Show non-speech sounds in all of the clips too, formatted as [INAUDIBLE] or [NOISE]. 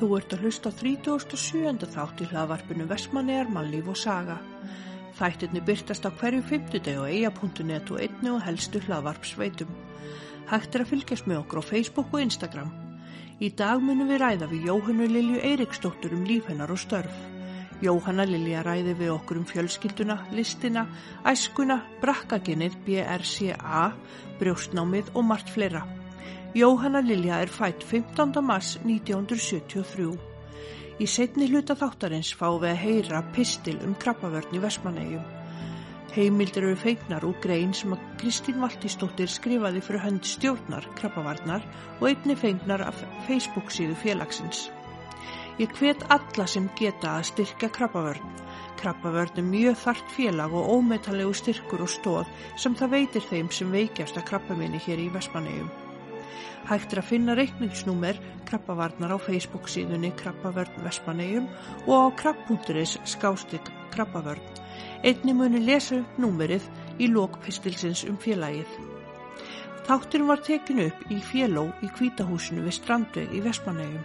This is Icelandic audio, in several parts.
Þú ert að hlusta á 37. þátt í hlaðvarpinu Vestmannegar, Mannlíf og Saga. Þættirni byrtast á hverju fymtudeg og eia.net og einni og helstu hlaðvarpsveitum. Hægt er að fylgjast með okkur á Facebook og Instagram. Í dag munum við ræða við Jóhannu Lilju Eiriksdóttur um líf hennar og störf. Jóhanna Lilja ræði við okkur um fjölskylduna, listina, æskuna, brakkaginnið, BRCA, brjóstnámið og margt fleira. Jóhanna Lilja er fætt 15. mars 1973. Í setni hluta þáttarins fáum við að heyra pistil um krabbavörn í Vestmannegjum. Heimildir eru feignar úr grein sem að Kristín Valtísdóttir skrifaði fyrir hönd stjórnar krabbavarnar og einni feignar af Facebook síðu félagsins. Ég hvet alla sem geta að styrka krabbavörn. Krabbavörn er mjög þart félag og ómetalegu styrkur og stóð sem það veitir þeim sem veikjast að krabbaminni hér í Vestmannegjum. Hægt er að finna reikningsnúmer krabbavarnar á Facebook síðunni Krabbavörn Vestmannegjum og á krabb.is skástik krabbavörn. Einni muni lesa upp númerið í lókpistilsins um félagið. Þátturinn var tekin upp í féló í kvítahúsinu við Strandveg í Vestmannegjum.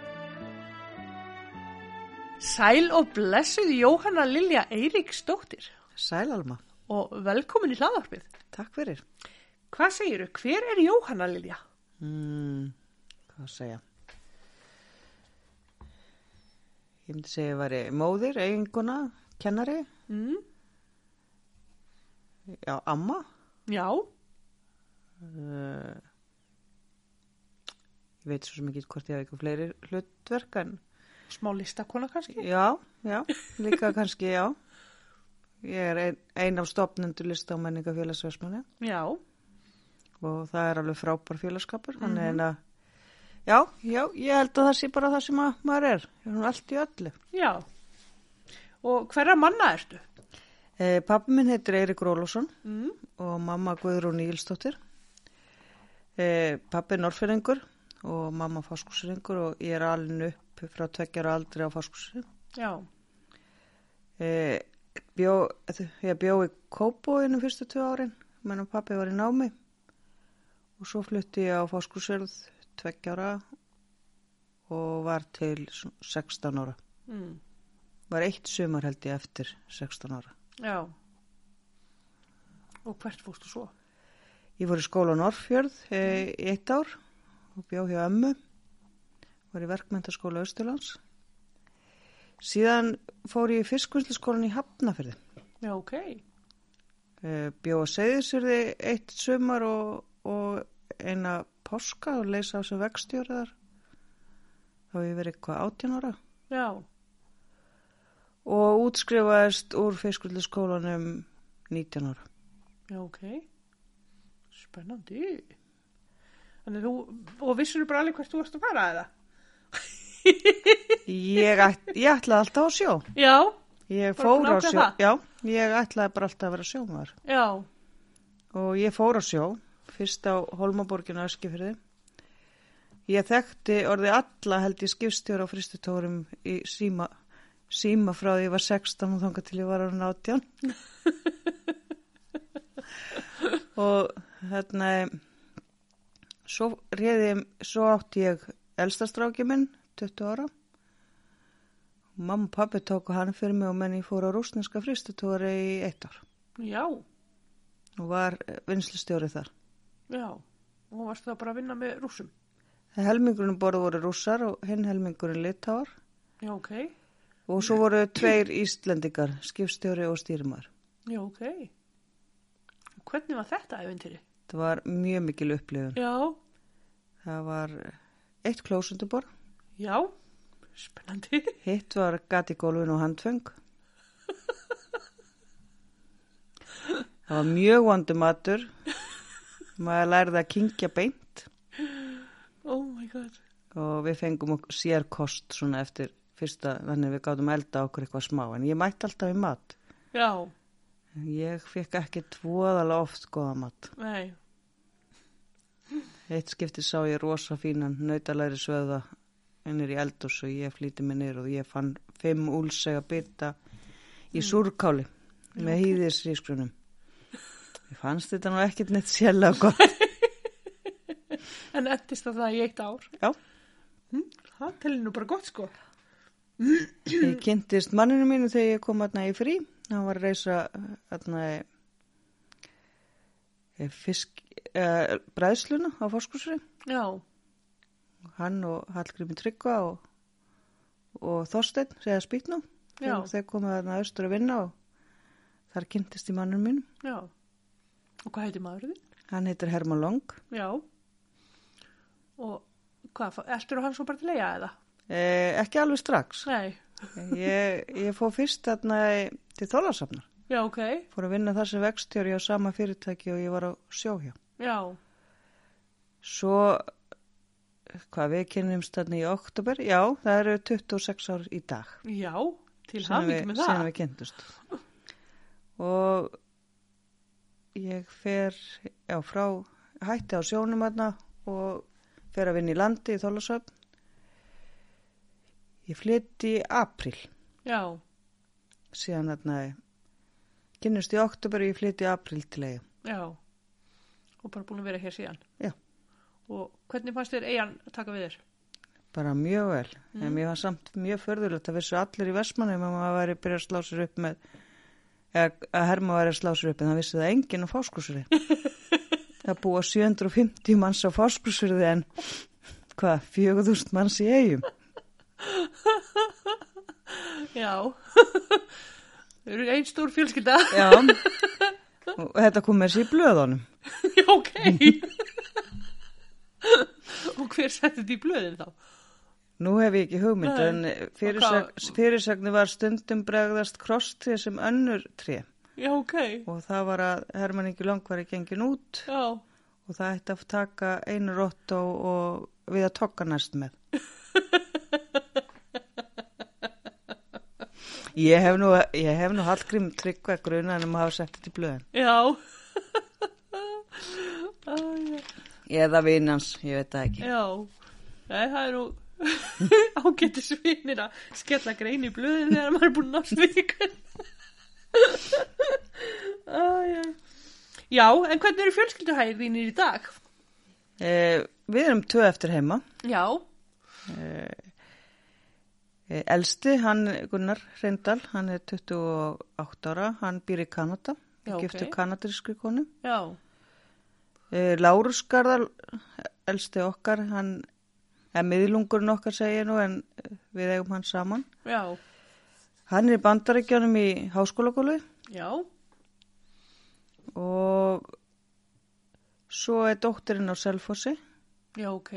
Sæl og blessuð Jóhanna Lilja Eiríksdóttir Sæl Alma, og velkomin í hlaðarpið. takk fyrir. Hvað segiru, hver er Jóhanna Lilja? Mm, hvað að segja? Ég myndi segja að ég væri móðir, eiginguna, kennari, Mm, já, amma. já, Uh, ég veit svo ekki hvort ég hafa eitthvað fleiri hlutverk en smá listakona kannski? já, já, líka kannski, já. Ég er ein, ein af stopnendur lista á menningafélagsversmanni Já, og það er alveg frábær félagskapur, þannig en að Já, já, ég held að það sé bara það sem að maður er. Er allt í öllu. já. Og hverra manna ertu? Eh, Pappi minn heitir Eirik Rólásson Mm, og mamma Guðrún Ílstóttir. Eh, pappi er norrfyrringur og mamma fáskursringur og ég er alveg upp frá tveggjara aldri á fáskursring. já, Eh, bjó, ég bjó í Kópóinu fyrstu tvö árin, menn og pappi var í námi og svo flutti ég á fáskursrið tveggjara og var til svona 16 ára. mm, Var eitt sumar held ég eftir 16 ára. já. Og hvert fórstu svo? Ég fór í skóla Norrfjörð e, í eitt ár og bjó hjá ömmu. Var í verkmyndaskóla Östurlands. Síðan fór ég í fiskvinnsluskólan í Hafnafjörði. Já, ok. E, bjó á Seyðisjörði eitt sumar og, og eina páska og leysa á sem vegstjóriðar. Þá hef ég verið eitthvað 18 ára. Já, Og útskrifaðist úr fiskvinnsluskólanum 19 ára. já, ok. Spennandi. Þannig þú, og vissur þú bara alveg hvert þú varst að fara eða? [LAUGHS] Ég, æt, ég ætlaði alltaf á sjó. Já, Ég fór á sjó. það? Já, ég ætlaði bara alltaf að vera sjómaður. já, og ég fór á sjó, fyrst á Holmaborginu og Eskifyrði. Ég þekkti orðið alla held ég skipstjóra á fristutórum í síma, síma frá því ég var 16 og þangað til ég var ára [LAUGHS] 18. og þarna, svo réði, svo átti ég elstastráki minn, 20 ára. Mamma og pappi tóku hann fyrir mig og menn ég fór á rúsneska fristutóri í eitt ár já, og var vinslustjóri þar. Já. Og varstu það bara að vinna með rússum? Helmingurinn borðu voru rússar og hinn helmingurinn litáar Já, ok. og svo voru tveir íslendingar, skipstjóri og stýrimar. Já, ok. Hvernig var þetta æfintýri? Það var mjög mikil upplifun. Já, Það var eitt klósundubor, já, spennandi. hitt var gat í gólfin og handfeng. [LAUGHS] Það var mjög vondu matur, maður lærði að kingja beint Oh my god. og við fengum okkur sérkost svona eftir fyrsta, þannig við gátum elda okkur eitthvað smá, en ég mætti alltaf í mat. Já, Ég fekk ekki tvoðalega oft góða mat. nei, Eitt skipti sá ég rosa fínan nautalæri sveða innir í eldurs og ég flýti mig niður og ég fann fimm úlsega bytta í súrkáli með hýðis í skrunum. Ég fannst þetta nú ekkert neitt sérlega gott. [LAUGHS] En endist það það í eitt ár? Já. Hm, það telir nú bara gott sko. Ég kynntist manninu mínu þegar ég kom aðna í frí. Hann var að reysa aðna fisk, uh, bræðsluna á fórskursri. Já, Hann og Hallgrími Tryggva og, og Þorsteinn, segja spýtnum. Já. Þeir komið aðna austur að vinna og þar kynntist í manninu mínu. já. Og hvað heitir maðurinn? Hann heitir Herman Long. Já. Og hvað, ertur hann svo bara til eiga eða? Eh, ekki alveg strax. Nei. Ég, ég fór fyrst þarna til Þólasafnar. Já, ok. Fór að vinna þar sem vextjóri á sama fyrirtæki og ég var á sjóhjá. Já, Svo, hvað við kynnumst þarna í oktober, já, það eru 26 ár í dag. já, til við- með það. við kynntust. Og ég fer, já, frá, hætti á sjónum þarna og fer að vinna í landi í Þólasafn. Ég flytti í april. Já, síðan þarna kynnust í oktober og ég flytti í april til eiga. já. Og bara búin að vera hér síðan. Já. Og hvernig fannst þér eigan að taka við þér? Bara mjög vel. En mér var samt mjög förðulegt að vissu allir í Vestmannum að maður væri byrjað að slá sér upp með að herma væri að slá sér upp en það vissi það enginn á fáskursuri. [LAUGHS] það búa 750 manns á fáskursuri en hvað, 4000 manns í eigum. Já. Þau eru einn stór fjölskylda. Já. og þetta kom með sér í blöðunum. [LAUGHS] Já, ok. [LAUGHS] og hver setti þetta í blöðin þá? Nú hef ég ekki hugmynd Nei. en fyrirsag, fyrirsagni var stundum bregðast krosstrið sem önnur trið. Já, ok. og það var að Hermann Ingi Lang var í gengin út Já, og það ætti að taka einu rótt og, við að tokka næst með. [LAUGHS] Ég hef nú, nú Hallgrím tryggva gruna en um að hafa sett þetta í blöðin. já. Æ, [LAUGHS] já. Eða vinans, ég veit það ekki. Já, Nei, það er nú [LAUGHS] ágætti svinir að skella grein í blöðin þegar maður er búin að nást vikur. [LAUGHS] Já, en hvernig eru fjölskylduhægir þínir í dag? Eh, við erum tvö eftir heima. Já, Eh, elsti, hann Gunnar Reyndal, hann er 28 ára, hann býr í Kanada, Já, ok. giftur kanadrískri konu. já, Eh, Lárus Garðal, elsti okkar, hann er miðlungurinn okkar segja nú en eh, við eigum hann saman. já, Hann er bandarækjanum í háskólagólu já, og svo er dóttirinn á Selfossi, já, ok,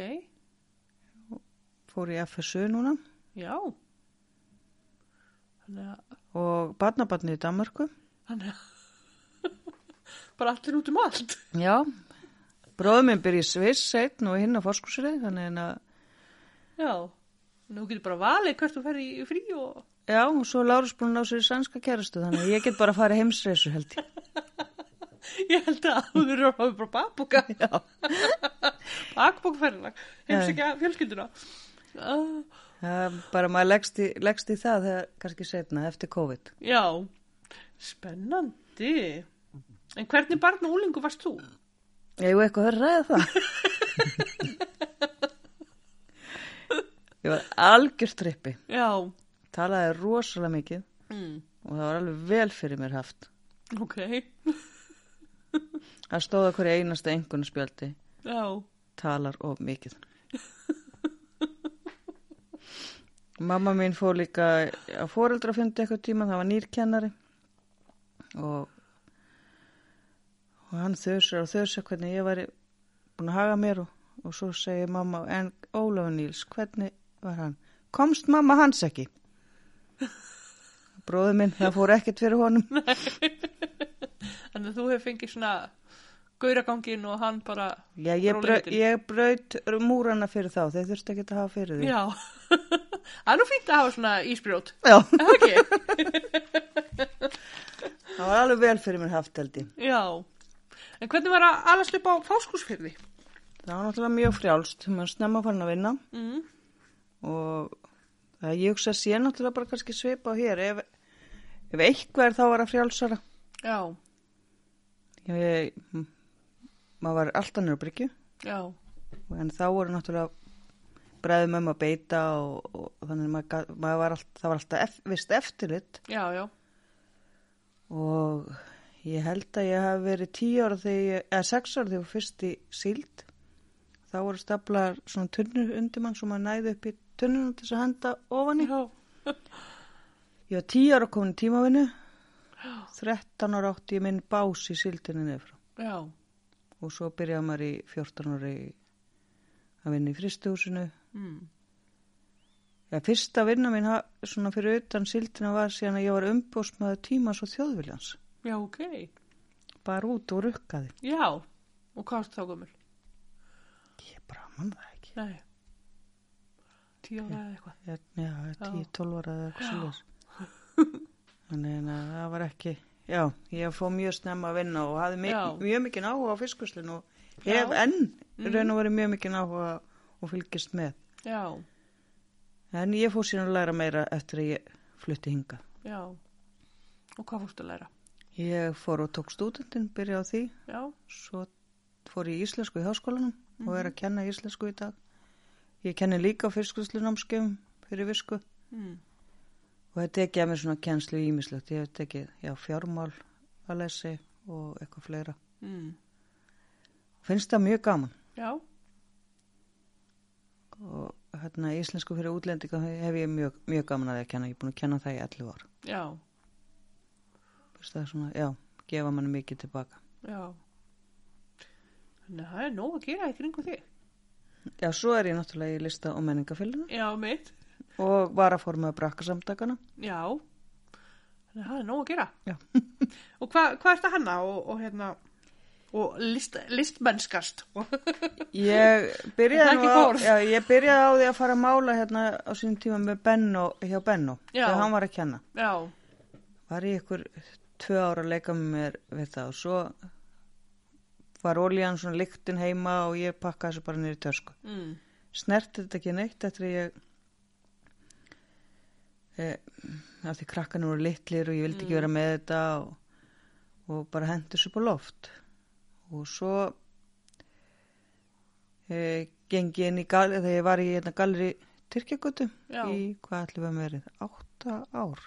fór í FSU núna já. Þannig að, og barnabarni í Danmarku. þannig að, [LAUGHS] bara allir út um allt. Já, bróður minn byrja í Sviss seitt og hinn á fórskursri, þannig en að, Já, nú getur bara valið hvert þú ferði í frí og, já, og svo er Lárus búin að ná sér í sænska kærastu, þannig að ég get bara að fara heimsreisu held ég. [LAUGHS] ég held að þú eru að hafa bara bakboka. Já. [LAUGHS] Bakbókferðilag, heimsækja fjölskylduna. Uh, bara maður leggst í, leggst í það þegar kannski setna eftir COVID. já, spennandi. En hvernig barn og úlingu varst þú? Ég hef eitthvað að ræða það. [LAUGHS] ég var algjör trippi. Já, Talaði rosalega mikið mm, og það var alveg vel fyrir mér haft. ok, [LAUGHS] Það stóða hverja einasta engun spjaldi. já, Talar of mikið. Mamma mín fór líka á fóreldrafundi eitthvað tíma, það var nýrkennari og, og hann þauðsar og þauðsar hvernig ég væri búin að haga mér og, og svo segir mamma, en Ólafur Níls, hvernig var hann? Komst mamma hans ekki? Bróður minn, það fór ekkert fyrir honum. [LAUGHS] þannig að þú hefur fengið svona gauragangin og hann bara, Já, ég, brau, ég braut múrana fyrir þá, þeir þurfti ekki að hafa fyrir því. já, [LAUGHS] það er nú fínt að hafa svona ísbrjót, Já, [LAUGHS] það var alveg vel fyrir mér haft held ég. Já, en hvernig var að alast upp á fáskúsfyrði? Það var náttúrulega mjög frjálst, maður snemma farin að vinna Mm. Og ég hugsa að sé náttúrulega bara kannski svipa á hér. Ef, ef eitthvað er þá að frjálsara. Já, Ég, maður var alltaf nýra bryggju. Já, en þá voru náttúrulega breðum um að beita og, og þannig að maður, maður var allt, það var alltaf ef, vist eftirlit. Já, já. og ég held að ég hef verið tíu ára þegar eða sex ára þegar fyrst í síld. Þá voru staplar svona tunnur undir mann sem maður næði upp í tunnunum til þess að henda ofan í. Já, ég var tíu ára komin í tímavinnu. 13 ára átti ég minn bás í síldinu nefra og svo byrjaði maður í 14 ára í að vinna í fristuhúsinu mm. Já, fyrsta vinna mín svona fyrir utan síldina var síðan að ég var umbósmaður tímas og þjóðviljans. Já, ok. bara út og rukkaði. Já, og varst þá gömul? ég bara mann það ekki. Nei. Tíu ára eða eitthvað. Já, Já. 10-12 ára eða eitthvað þannig að það var ekki já, ég fóð mjög snemma að vinna og hafði Já. mjög mikið áhuga á fiskuslinu og Já. hef enn Mhm. raun og verið mjög mikið áhuga og fylgist með Já, en ég fóð síðan að læra meira eftir að ég flutti hinga já. Og hvað fórstu að læra? ég fór og tók stúdentinn, byrjaði á því Já, svo fór ég í íslensku í háskólanum og er að Mhm. kenna íslensku í dag ég kenni líka fiskvíslunámskefum fyrir visku. Mm. og þetta ekki að mér svona kennslu ímislegt ég hef tekið, já, fjármál að lesi og eitthvað fleira. Mm. finnst það mjög gaman. Já, og hérna íslensku fyrir útlendinga hef ég mjög, mjög gaman að því að kenna. Ég er búin að kenna það í 11 ár. Já, finnst það svona, já, gefa manni mikið tilbaka já. Þannig að það er nóg að gera í kringu þig. Já, svo er ég náttúrulega í lista og menningafélina Já, mitt. og var að forma brakkasamtakana Já. Þannig að það er nóg að gera. Já. [LAUGHS] og hvað hva er þetta hanna og, og hérna, og list, listmennskast? Ég byrjaði, [LAUGHS] á, já, ég byrjaði á því að fara að mála hérna á sínum tíma með Benno, hjá Benno, þegar hann var að kenna. Já, Var ég ykkur tvö ára að leika með mér við það og svo var ólíðan svona lyktin heima og ég pakkaði þessu bara niður í tösku. mm. Snerti þetta ekki neitt eftir að ég, e, af því krakkan voru litlir og ég vildi ekki Mm. vera með þetta og, og bara hendi þessu á loft. Og svo e, gengi inn í gal, þegar ég var í hérna, galeri Tyrkjagutu Já. í hvað ætlum við að verið, átta ár,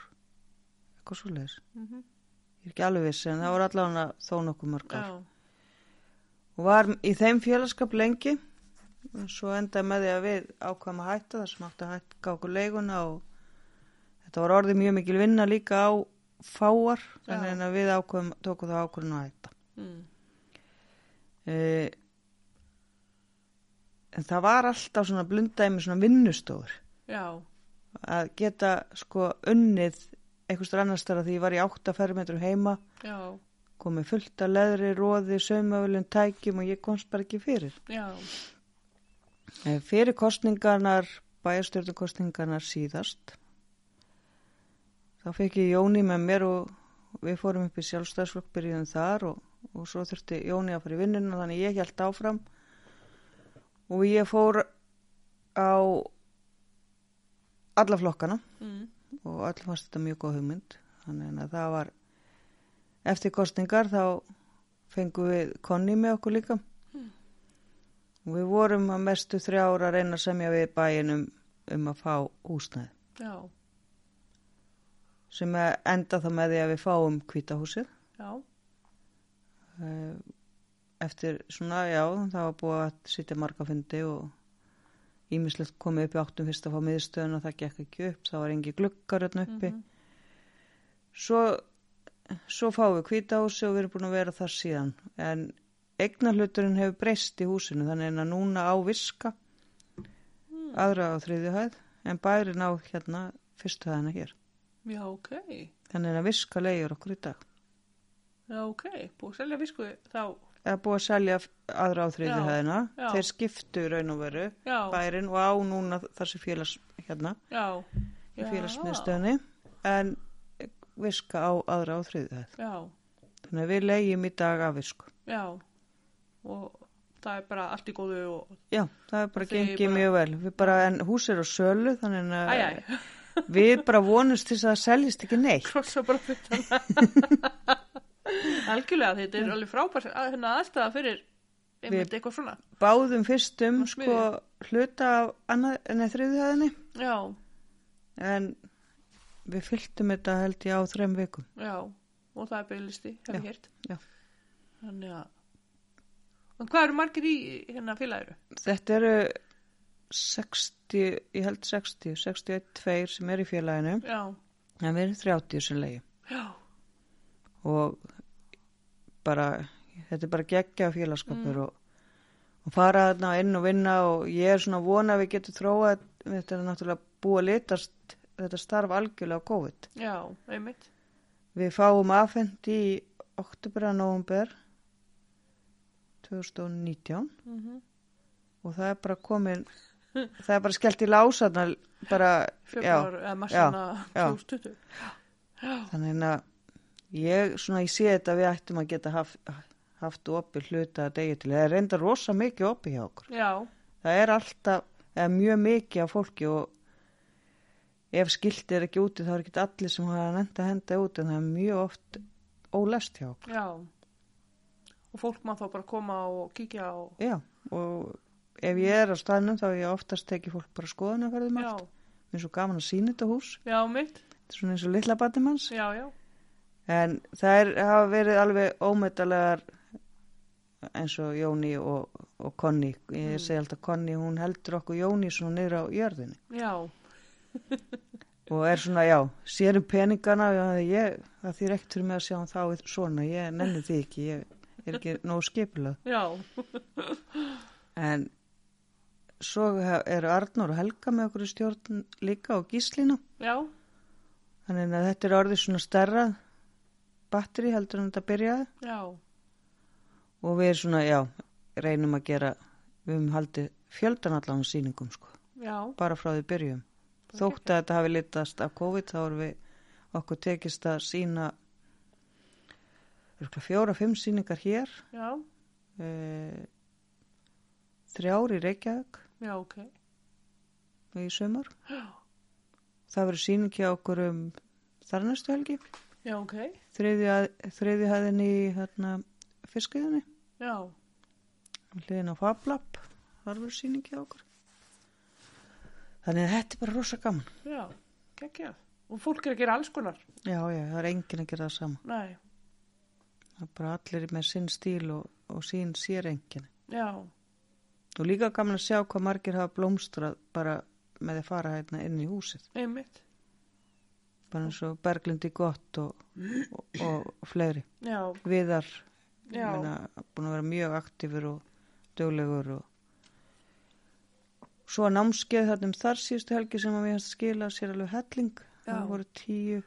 eitthvað svo leiðis. Mm Ég er ekki alveg viss en það voru allavega þó nokkuð mörg ár. Var í þeim félagskap lengi og svo endaði með því að við ákvæm að hætta þar sem átti að hætta okkur leiguna og þetta var orðið mjög mikil vinna líka á fáar Já. að við ákvæm tókum það ákvörðun að hætta. mm. E, en það var alltaf svona blundaði með svona vinnustofur já, að geta sko unnið einhverstur annars þar að því ég var í átta fermetrum heima já, komið fullt af leðri, róði, saumavölun, tækjum og ég komst bara ekki fyrir. já, Eh, Fyrir kostningarnar, bæjarstjórnum kostningarnar síðast, þá fekk ég Jóni með mér og við fórum upp í sjálfstæðsflokk, byrjuðum þar og, og svo þurfti Jóni að fara í vinnuna þannig ég held áfram og ég fór á alla flokkana mm. og allir fannst þetta mjög góð hugmynd þannig að það var eftir kostningar þá fengum við konni með okkur líka. Og við vorum að mestu þrjá ára að reyna að semja við bæinum um að fá húsnæði. Já, sem enda það með því að við fáum kvítahúsið já, Eh, eftir svona, já, það var búið að sitja marga fundi og ímislegt komið upp í áttum fyrst að fá miðstöðun og það gekk ekki upp, það var engi glukkar hérna uppi. Mhm. svo, svo fáum við kvítahúsi og við erum búin að vera þar síðan. En eignarhluturinn hefur breyst í húsinu þannig að núna á viska Mm. aðra á þriðju hæð en bærin á hérna fyrstu hæðina hér. Já, ok, þannig að viska leiður okkur í dag. Já, ok, búið að selja visku þá, eða búið að selja aðra á þriðju Já, hæðina. já. þeir skiptu raun og veru já, bærin og á núna þessi félags hérna já, í Já. félagsmiðstöðni en viska á aðra þriðju hæð. Já, þannig að við leigjum í dag af visku já, og það er bara allt í góðu og, já, það er bara Og gengið bara- mjög vel. Við bara, en hús er á sölu þannig að æj, æj, [LAUGHS] við bara vonumst til þess að það seljist ekki neitt. Krossa bara fyrir [LAUGHS] algjörlega, þetta er alveg frábært að hérna aðstæða fyrir einmitt eitthvað svona. báðum fyrstum Og sko hluta af þriðuhæðinni Já, en við fylltum þetta held ég á þrem vikum. já, og það er bygglisti, hef ég já. Þannig að, en hvað eru margir í hérna félagiru? Þetta eru 60, ég held 60, 61 tveir sem er í félaginu, Já, en við erum 30 sem leiði já, og bara, þetta er bara geggja félagskapur og, og fara þarna inn og vinna og ég er svona vona að við getum þróa, þetta er náttúrulega búið að litast þetta starf algjörlega COVID. já, einmitt. Við fáum afhend í oktober að november 2019 Mm og það er bara komin, [LAUGHS] það er bara skellt í lásaðna bara, Februar, eða marsana já. 2020. þannig að ég svona ég sé þetta við ættum að geta haft, haft opið hluta að degi til, það er reynda rosa mikið opið hjá okkur, Já, það er alltaf eða mjög mikið af fólki og ef skilti er ekki úti þá er ekki allir sem hafa nefnt að henda út en það er mjög oft ólest hjá okkur, já. Og fólk má þá bara koma og kíkja og, já og ef ég er á staðnum þá er ég oftast tekið fólk bara skoðan að verðum já, allt, mér er svo gaman að sína þetta hús, já, mitt, þetta er svona eins og litla batimanns já, já, En það er, hafa verið alveg ómetalegar eins og Jóni og, og Konni. Ég Mm. segi alltaf Konni, hún heldur okkur Jóni svona niður á jörðinni. já, Og er svona, já, sérum peningana, ég, það þýr ekkert fyrir mig að sjá hann þá svona, ég nenni því ekki, ég er ekki nógu skipulað. já, En svo eru Arnur og Helga með okkur í stjórn líka og Gíslina. já, Þannig að þetta er orðið svona stærra batteri heldur en þetta byrjaði. já, og við svona, já, reynum að gera við höfum haldið fjöldan allan sýningum sko, já, bara frá því byrjum þótt að þetta hafi litast af COVID þá erum við okkur tekist að sína örugglega fjóra, fimm sýningar hér. Já, e, þrjár í Reykjavík. Já, ok, í já, það verður sýning hjá okkur um þar næstu helgi. Já, ok, þriði hæðin í hérna, fiskiðinni já, hliðin á Fablab þar verður sýning hjá okkur þannig að þetta er bara rosa gaman. Já, geggjað. Og fólk er að gera alls konar. já, já, það er enginn að gera það sama. Nei, það er bara allir með sinn stíl og, og sín sér enginn. Já, og líka gaman að sjá hvað margir hafa blómstrað bara með að fara hérna inn í húsið. Einmitt, bara eins og Berglindi gott og, og, og fleiri. Já, viðar Já. meina, búin að vera mjög aktífur og döglegur og svo að námskeið þarna um þar síðustu helgi sem að við hans skila sér alveg helling það voru tíu,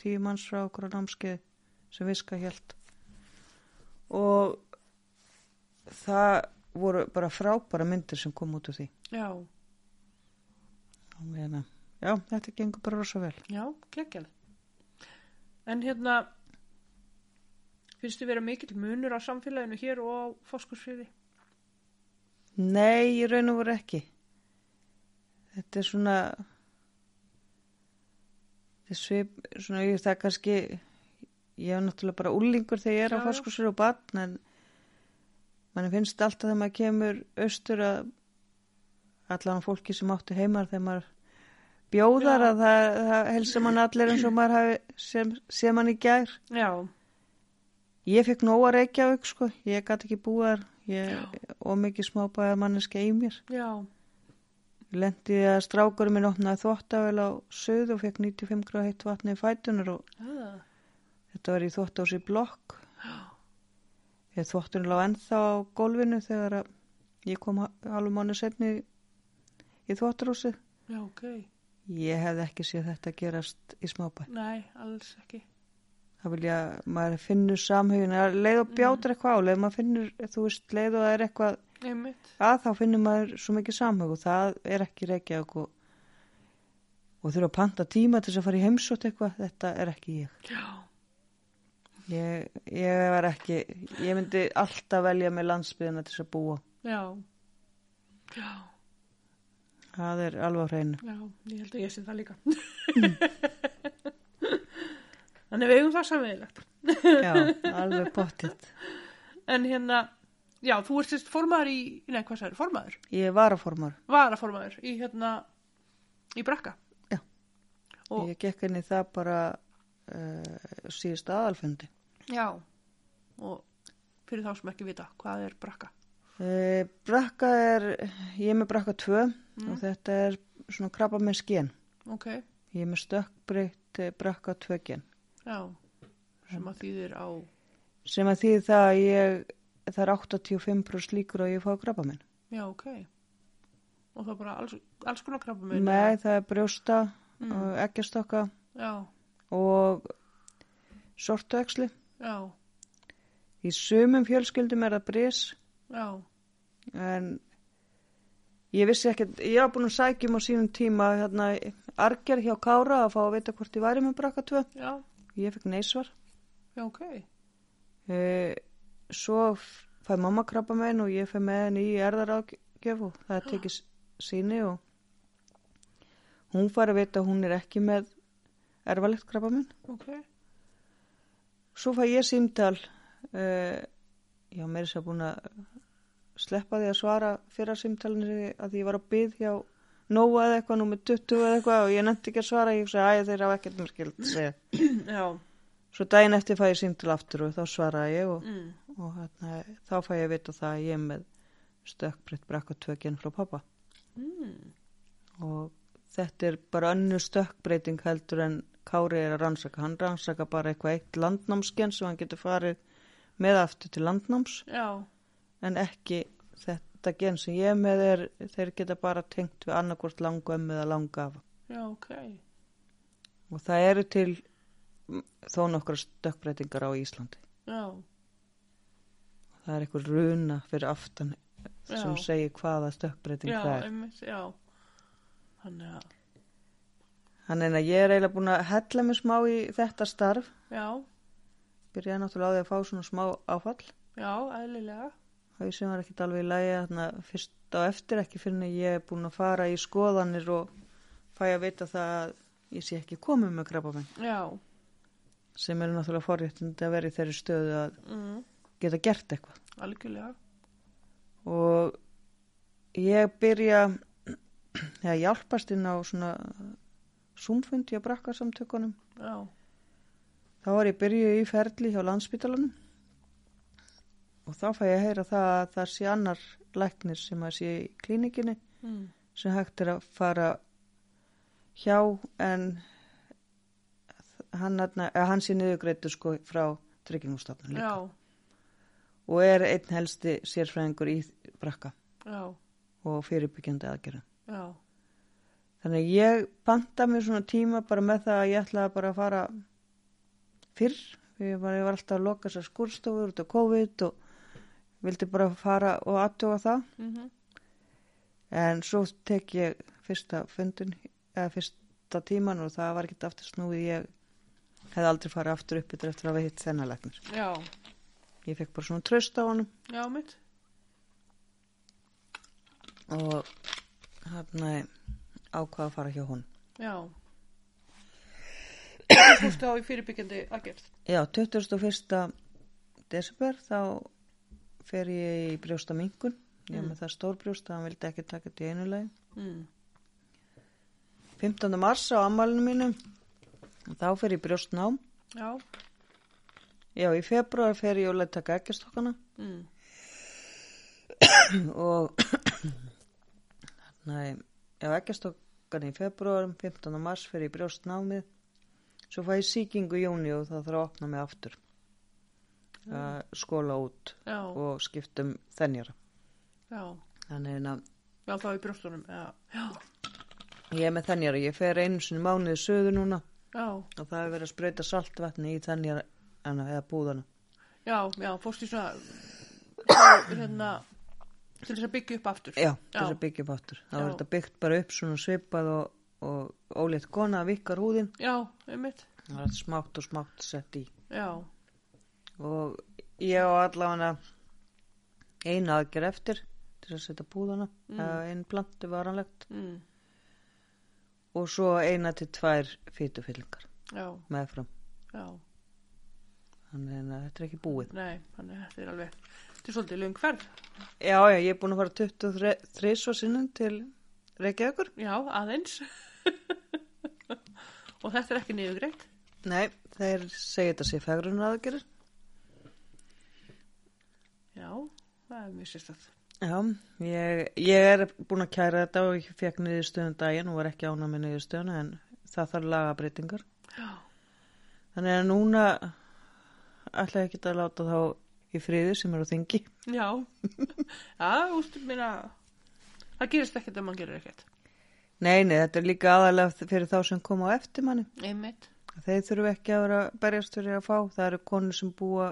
tíu manns frá okkur á námskeið sem viska hjælt og það voru bara frábæra myndir sem kom út úr því já, meina, já, þetta gengur bara rosa vel já, geggjað. En hérna, finnst þið vera mikill munur á samfélaginu hér og á fóskursfiði? Nei, í raun og voru ekki. Þetta er svona, þetta er svip, svona, ég það er kannski, ég hef náttúrulega bara úlingur þegar ég er á já. fórskursur og batn, en mann finnst alltaf þegar maður kemur austur að allan fólki sem áttu heimar þegar maður bjóðar Já. að það, það helsa mann allir eins og maður hafi sem, sem hann í gær. Já, Ég fekk nóg að Reykjavík, sko, ég gæti ekki búið þar, ég, og mikið smábæða manneska í mér. já, Lendi að strákurum minn opnaði þvóttavel á söð og fekk 95 gráð heitt vatni í fætunar og ah, þetta var í þvóttási blokk. Ég þvótturinn lág ennþá á gólfinu þegar ég kom halvum mánu setni í þvóttarúsið. já, ok. Ég hefði ekki séð þetta gerast í smábæ. Nei, alls ekki. Það vilja, maður finnur samhugin, leið og bjátur eitthvað á, leið maður finnur, þú veist, leið og það er eitthvað Einmitt, að þá finnur maður svo mikið samhug og það er ekki reykjavík og, og þurfa að panta tíma til þess að fara í heimsótt eitthvað, þetta er ekki ég. já, Ég, ég var ekki, ég myndi alltaf velja með landsbyðina til þess að búa. já, já, Það er alveg á hreinu. já, ég held að ég sé það líka. [LAUGHS] Þannig við eigum það samvegilegt. Já, alveg pottitt. [LAUGHS] En hérna, Já, þú ert sérst formaður í, nei, hvað sagður, formaður? Ég var að formar. Varaformaður í hérna, í brakka. Já. Og, Ég gekk inn í það bara uh, síðust aðalfundi. já, og fyrir þá sem ekki vita, hvað er brakka? Uh, brakka er, ég er með brakka 2 Mm. og þetta er svona krabba með skén. Ok, Ég er með stökkbreytt eh, brakka 2 gen. já, sem að þýðir á, Sem að því það að ég, það er 85% líkur að ég fá krabba minn. já, ok. Og það er bara alls, alls konar krabba með. Nei, það er brjósta Mm. eggjastokka og sortuæksli. já, Í sumum fjölskyldum er það brís já, en ég vissi ekkert, ég var búin að sækjum á sínum tíma hérna arger hjá Kára að fá að vita hvort ég væri með brakka 2. já, Ég fekk neysvar. já, ok. E, svo f- fæ mamma krabba með henn og ég fæ með henni í erðarágjöf og það tekið s- síni og hún fær að vita að hún er ekki með erfalegt krabba minn. Ok, Svo fæ ég símtal, uh, já, mér er sér búin að sleppa því að svara fyrra símtalinu að ég var að byð hjá Nóa eða eitthvað, númer 20 eða eitthvað og ég nefndi ekki að svara, ég sagði að þeir hafa ekkert mér skild að segja. já, Svo daginn eftir fæ ég símtal aftur og þá svaraði ég og, mm, og hérna, þá fæ ég að vita það að ég er með stökkbreytt brakka tvögin frá pappa mm, og þetta er bara önnu stökkbreyting heldur en Kári er að rannsaka. Hann rannsaka bara eitthvað eitt landnámsgen sem hann getur farið með aftur til landnáms. Já, en ekki þetta gen sem ég með er, þeir geta bara tengt við annarkvort langu ömmu eða langa afa. já, ok, Og það eru til þó nokkra stökkbreytingar á Íslandi. já, Það er eitthvað runa fyrir aftan sem Já. segir hvaða stökkbreyting já, það er. einmitt, já. Þannig að, Þannig að ég er eiginlega búin að hella mig smá í þetta starf. já, Byrjaði náttúrulega á því að fá svona smá áfall. já, eðlilega, Það sem var ekkit alveg í þarna fyrst á eftir ekki fyrir en ég er búin að fara í skoðanir og fæ að vita það að ég sé ekki komið með krabba minn. já, Sem eru náttúrulega forréttindi að vera í þeirri stöðu að mm, geta gert eitthvað. algjörlega, Og ég byrja að hjálpast inn á svona súmfundi á brakkarsamtökunum. já, Þá var ég byrjuð í ferli hjá landsbytalanum og þá fæ ég að heyra það að það sé annar læknir sem að sé í klínikinni mm, sem hægt er að fara hjá en hann, hann sé niðurgreitur sko frá tryggingustofnun líka já, og er einn helsti sérfræðingur í brakka já, og fyrirbyggjandi aðgerðum. já, Þannig ég banta mér svona tíma bara með það að ég ætlaði bara að fara fyrr. Ég var, ég var alltaf að loka sér skurstofur út á COVID og vildi bara fara og aðtuga það. mhm, En svo tek ég fyrsta fundin, eða fyrsta tíman og það var ekkert aftur snúið. Ég hefði aldrei farið aftur upp eftir að hafa hitt þennalæknir. já, Ég fekk bara svona tröst á honum já, mitt, og hann ákvað að fara hjá hún. já. Þú fórstu á í fyrirbyggjandi aðgerð, Já, 21. desember þá fer ég í brjósta mingun. Ég Mm. með það stór brjósta, hann vildi ekki taka þetta í einu lagi. mm, 15. mars á ammálinu mínu, og þá fer ég brjóstnám. já, Já, í februar fer ég að taka ekkjastokkana mm, [CLEARS THROAT] og [CLEARS THROAT] Nei, já, ekkjastokkana í februar, 15. mars fer ég brjóstnámið. Svo fæ ég sýkingu í júni og það þarf að opna mig aftur. Að skóla út já, og skiptum þennjara. já, Þannig að já, þá í brjóstunum, já, Ég er með þennjara, ég fer einu sinni í mánuði söðu núna já, og það er verið að sprauta saltvatni í þennjara eða búðana. já, já, fórstu í svona, svo, hérna, til þess að byggja upp aftur. Já, til þess að byggja upp aftur. Það var þetta byggt bara upp svona svipað og, og ólétt kona að vikkar húðin. Já, einmitt, Það var smátt og smátt sett í. já, Og ég á allavega eina aðgerð eftir til að setja búðana, Mm. einn plantu varanlegt mm, og svo eina til tvær fýtufyllingar meðfram. já, Þannig að þetta er ekki búið. nei, þannig að þetta er alveg Þetta er svolítið löng ferð. Já, já, ég er búin að fara 23 svo sinnum til Reykjavíkur. Já, aðeins. [LAUGHS] og þetta er ekki niðugreitt. Nei, þeir segja þetta sé fegrunar aðgerðir. Já, það er mjög sérstætt. Já, ég, ég er búin að kæra þetta og ég fekk niðurstöðun daginn og var ekki ána með niðurstöðun en það þarf lagabreitingar. Já, Þannig að núna ætla ég ekki að láta þá í friði sem er á þingi. já. [LAUGHS] Já, ústu, minna, það gerist ekkert ef mann gerir ekkert. Nei, nei, þetta er líka aðalega fyrir þá sem koma á eftir manni. Einmitt. Þeir þurfu ekki að vera að berjast fyrir að fá. Það eru konur sem búa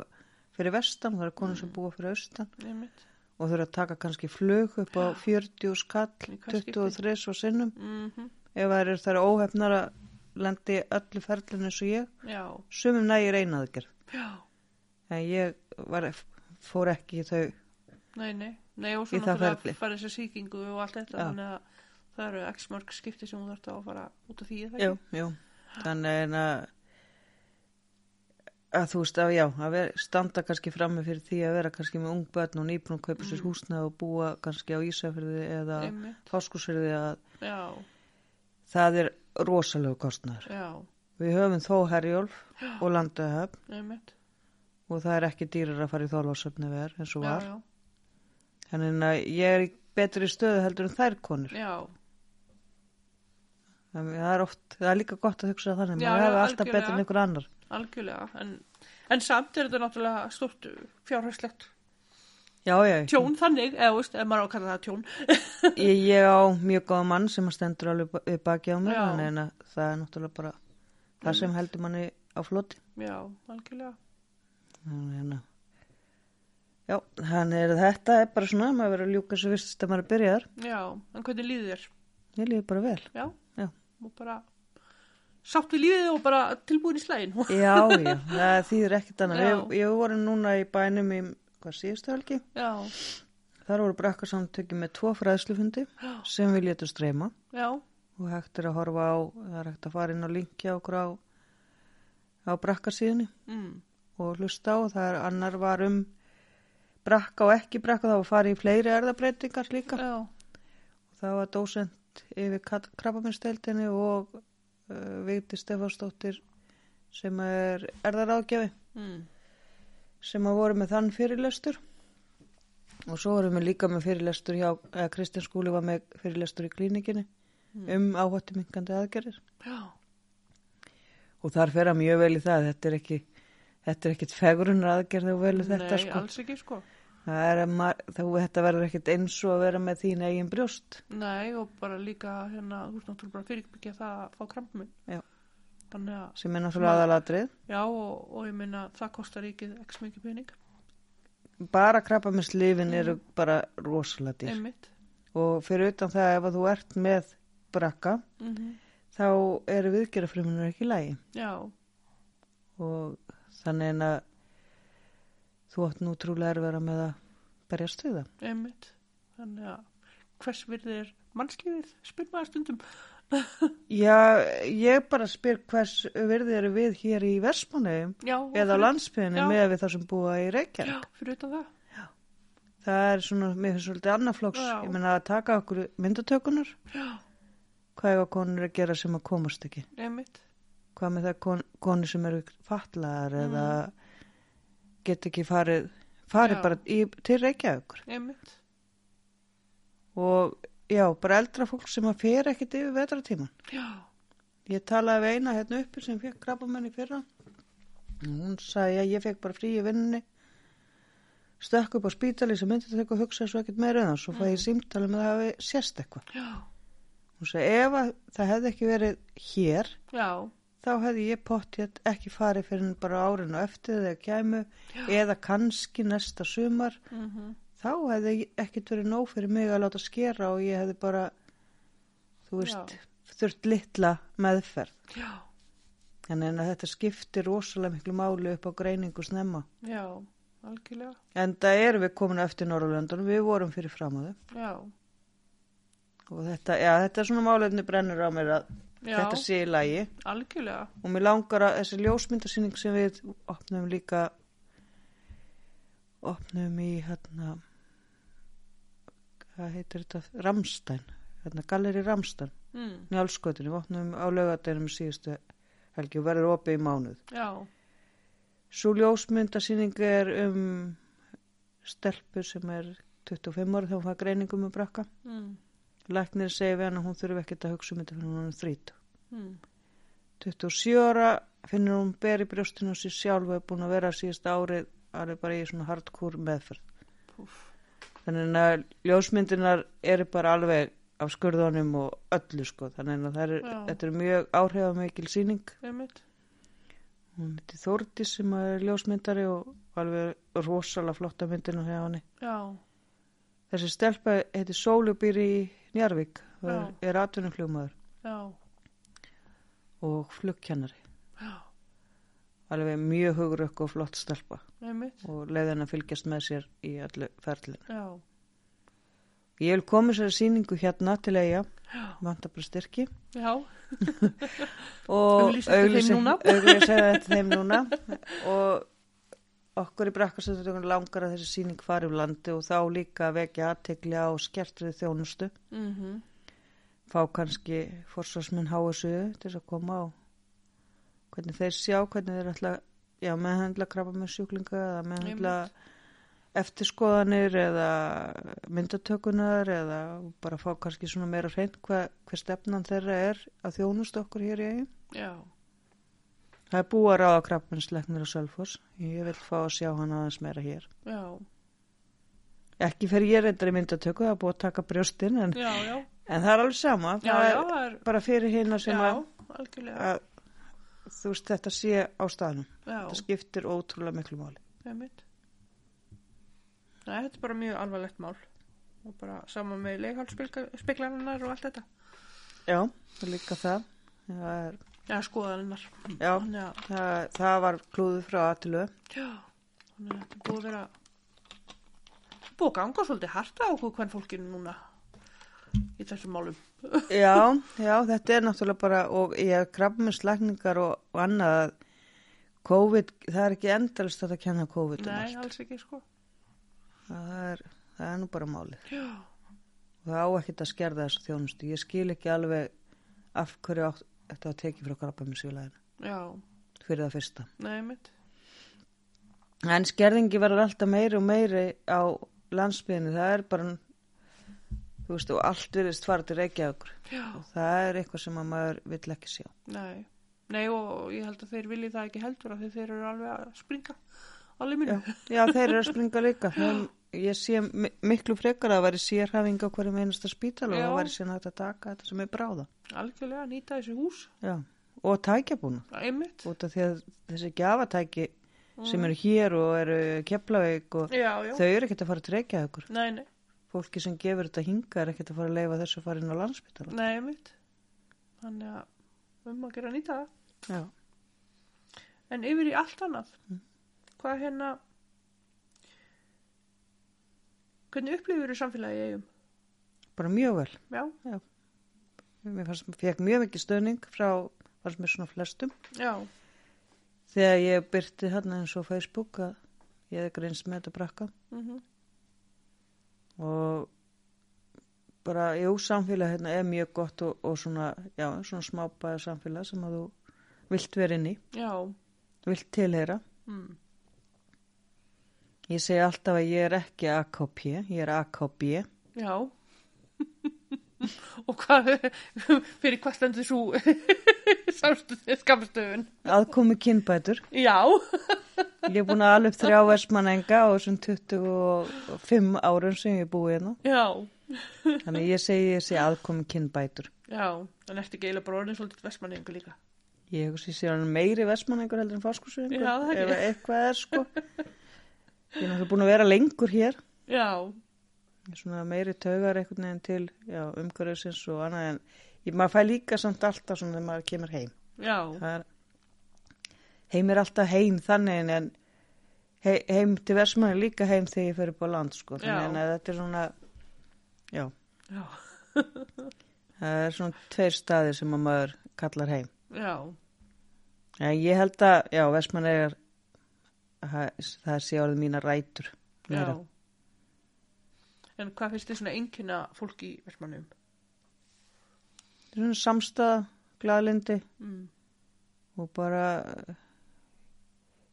fyrir vestan, það eru konur sem búa fyrir austan Einmitt. Og þurfa að taka kannski flug upp á 40 skall, Í hvað skipti? 23 og sinnum. Mm Ef það eru þar óhefnar að lendi öllu ferlinu eins og ég, Já, sumum nægir einaðgerð. En ég var, fór ekki í þau, Nei, nei. Nei, og svo náttúrulega fara þessi sýkingu og allt þetta. Já. Þannig að það eru x mörg skipti sem þú þarft að fara út af því, er jú, jú. Þannig að, að þú veist að já, að vera, standa kannski frammi fyrir því að vera kannski með ung börn og nýbúin að kaupa sér húsnað og búa kannski á Ísafyrði eða. Fáskursfyrði að Já, það er rosalega kostnæður. já, Við höfum þó Herjólf og Landahöfn og það er ekki dýrar að fara í þólásöfni ver eins og Já, var. já, Þannig að ég er í betri stöðu heldur en þær konur. já, Það er oft, það er líka gott að hugsa þannig, Já, maður já, hefur alltaf betur en einhver annar. Algjörlega. En, en samt er þetta náttúrulega stort fjárhagslegt Já, já, tjón þannig, eða veist, ef maður á að kalla það tjón. [LAUGHS] ég, ég á mjög góða mann sem að stendur alveg við baki á Já. þannig að það er náttúrulega bara það sem heldur manni á floti. Já, algjörlega. Þannig að, já, þannig að þetta er bara svona, maður verður að ljúka svo vist að maður byrjar. Já, en hvernig líður þér? Ég líður bara vel. Já, Já. og bara sátt við lífið og bara tilbúin í slægin. [LAUGHS] Já, já, það þýðir ekkert annað. Við, ég voru núna í bænum í, hvað síðustu helgi? Já, Þar voru brakkarsamtöki með tvo fræðslufundi já, sem við létum streyma já, og hægt er að horfa á, það er hægt að fara inn og linkja okkur á, á brakkarsíðunni mm, og hlusta á. Það er annar var um brakka og ekki brakka, var farið í fleiri erðabreitingar líka. já, Það var dósent yfir krabbaminnsteldinni og Vigdi Stefánsdóttir sem er erðaráðgjafi mm, sem að voru með þann fyrirlestur. Og svo vorum við líka með fyrirlestur hjá, eða Kristján Skúli var með fyrirlestur í klínikinni um áhættu minkandi aðgerðir. Já, og þar fer að mjög vel í það þetta er ekki þetta er ekkit fegrunar aðgerð og vel í þetta nei, sko. alls ekki sko. Er þá þetta verður ekkit eins og að vera með þín eigin brjóst. Nei, og bara líka hérna, þú veist náttúrulega bara fyrirbyggja það að fá krampmi. Já. Þannig að, sem er náttúrulega aðalatrið já, og, og ég meina, það kostar ríkið x mikið pening, bara krabbaminnslifin eru bara rosalega dýr. Einmitt. og fyrir utan það ef þú ert með brakka Mm þá eru viðgerðafrumunir ekki lægi Já, og þannig en að þú átt nú trúlega er vera með að berjast við það. einmitt. Þannig að, hvers virði er mannslífið, spyr maður stundum. [LAUGHS] Já, ég bara spyr hvers virði eru við hér í Já, og eða á Já. með við það sem búa í Reykjavík. Já, fyrir utan það. Það er svona, mér finnst svolítið annað flóks. Já. Ég menna að taka okkur myndatökunar. Já, Hvað er konur að gera sem að komast ekki? einmitt. Hvað með það kon, konur sem eru fatlaðar Mm. eða get ekki farið, farið Já. bara í, til Reykjavíkur. Einmitt. Og já, bara eldra fólk sem að fer ekkit yfir vetratíman. Já, Ég talaði við eina hérna uppi sem fekk krabbamenn í fyrra. Hún sagði að ég fekk bara frí í vinninni. Stökk upp á spítali sem myndi þetta og hugsa svo ekkert meira um það. Svo fæ ég símtali með að það hafi sést eitthvað. Hún sagði ef að það hefði ekki verið hér, já, þá hefði ég pottið ekki farið fyrir bara árinu eftir þegar kæmu eða kannski næsta sumar. mhm, Þá hefði ekkert verið nóg fyrir mig að láta skera og ég hefði bara, þú veist, þurft litla meðferð. já, En þetta skiptir rosalega miklu máli upp á greiningu snemma. já, algjörlega. En það erum við komin eftir Norrlöndunum, við vorum fyrir fram á þau. Já, Og þetta, já, þetta er svona málefni brennur á mér að já, þetta sé í lagi. algjörlega. Og mér langar að þessi ljósmyndasýning sem við opnum líka opnum í hérna hvað heitir þetta Ramstein, hérna Galleri Ramstein mm. Njálskotinu, opnum á laugadeinum síðustu helgi og verður opið í mánuð Já, Svo ljósmyndasýning er um stelpu sem er 25 ára þegar hún fær greiningum um brakka mm. Læknir segir við hann að hún þurfi ekkert að hugsa um þetta fyrir hún er þrít Mm. 27 ára finnur hún ber í brjóstinu á sér sjálf og er búin að vera síðast árið árið bara í svona hardcore meðferð. Púf. þannig að ljósmyndinar eru bara alveg af skurðunum og öllu sko. Þannig að er, þetta er mjög áhrifamikil sýning. Einmitt. hún heiti Þórti sem er ljósmyndari og alveg rosalega flotta myndina hjá henni. Já, þessi stelpa heiti Sólu býr í Njarvík er, er atvinnuflugmaður. Já, og flugkennari alveg mjög hugurökk og flott stelpa. Einmitt. og leiði henni að fylgjast með sér í allu ferlinu. Ég vil koma sér sýningu hérna til eiga, já, vanta bara styrki. Já, [LAUGHS] og núna. auglýsa eftir þeim núna. [LAUGHS] Og okkur í brakkastöðutökun langar að þessi sýning fari úr landi og þá líka vekja aðtegli á skertrið þjónustu. Mhm, fá kannski forsvarsminn HSU til að koma á hvernig þeir sjá, hvernig þeir ætla já, meðhandla krabba með sjúklinga eða meðhandla eftirskoðanir eða myndatökunar eða bara fá kannski svona meira hreint hver, hver stefnan þeirra er að þjónust okkur hér í eigin. já, Það er búið að ráða krabbinsleiknir á Sölfoss. Ég vil fá að sjá hann aðeins meira hér. já, Ekki fer ég reyndar í myndatöku, það er búið að taka brjóstin en, já, já, en það er alveg sama. já, það já, er það er, bara fyrir hérna sem já, að, algjörlega, að þú veist þetta sé á staðnum. Þetta skiptir ótrúlega miklu máli. einmitt. Nei, þetta er bara mjög alvarlegt mál og bara saman með leikhalsspeglarinnar og allt þetta. Já, líka það. Það, er, Já, skoðarinnar. já, Já, það, það var klúðu frá aðtilu. já, þannig að þetta búið að vera búið að ganga svolítið harta á hvern fólkinu núna í þessum málum. [LAUGHS] Já, já, þetta er náttúrulega bara, og ég hef krabminslækningar og, og annað að COVID, það er ekki endalist að það kenna COVID um Nei, alls ekki, sko. Það er, það er nú bara málið. Já, Og það á ekkert að skerða þessu þjónustu. Ég skil ekki alveg af hverju átt, þetta að tekið frá krabminsvílæðinu já, fyrir það fyrsta. nei. En skerðingi verður alltaf meiri og meiri á landsbyðinu. Það er bara, þú veist, og allt virðist fara til Reykjavíkur. Og það er eitthvað sem að maður vill ekki sjá. nei. Nei, og ég held að þeir vilji það ekki heldur af því þeir eru alveg að springa Já, þeir eru að springa líka. Ég sé mi- miklu frekar að það væri sérhæfing á hverjum einasta spítal og það væri síðan hægt að taka þetta sem er bráða. Algjörlega, nýta þessi hús. Já, og því að þessi gjafatæki sem eru hér og eru keflaveik og Já, já. þau eru ekkert að fara til Reykjavíkur. Nei, nei, Fólki sem gefur þetta hinga er ekkert að fara að leifa þessu að fara inn á landspítala. nei, einmitt. Þannig að um að gera að nýta það. Já. En yfir í allt annað. Hvað hérna, hvernig upplifur þú samfélagi eigum? Bara mjög vel. Já, Mér fannst, fekk mjög mikið stöðning frá, fannst mér svona flestum. já, Þegar ég byrti hérna eins og Facebook að ég hefði greinst með þetta brakka. mhm, og bara, jú, samfélag hérna er mjög gott og, og svona, já, svona smábæða samfélag sem að þú vilt vera inn í, já, vilt tilheyra. mm, Ég segi alltaf að ég er ekki AKP, ég er AKB. já. [LAUGHS] Og hvað, [LAUGHS] fyrir hvað stendur svo [LAUGHS] samstöð, skamstöðun? Aðkomi kynbætur. Já, Ég er búin að alveg þrjá versmanenga á þessum 25 árum sem ég er búið hérna. já, Þannig ég segi ég segi aðkomi kynbætur. já, en ertu bara orðin svolítið vestmanningu líka? Ég sér hann meiri versmanengur heldur en fáskursuðingur. Ef eitthvað er sko. Ég er náttúrulega búin að vera lengur hér. Já, svona meiri taugar einhvern veginn til já, umhverfisins og annað en ég, maður fæ líka samt alltaf svona þegar maður kemur heim. Já, er heim er alltaf heim þannig en he, heim til versmanni líka heim þegar ég fer upp á land sko. Já. þannig að þetta er svona já, já, það er svona tveir staðir sem að maður kallar heim. Já, en ég held að, já, versmanni er það, sé orðið mína rætur meira. Já. En hvað finnst þið svona einkynna fólk í Vestmannum? Það er svona samstæða, glaðlindi Mm. og bara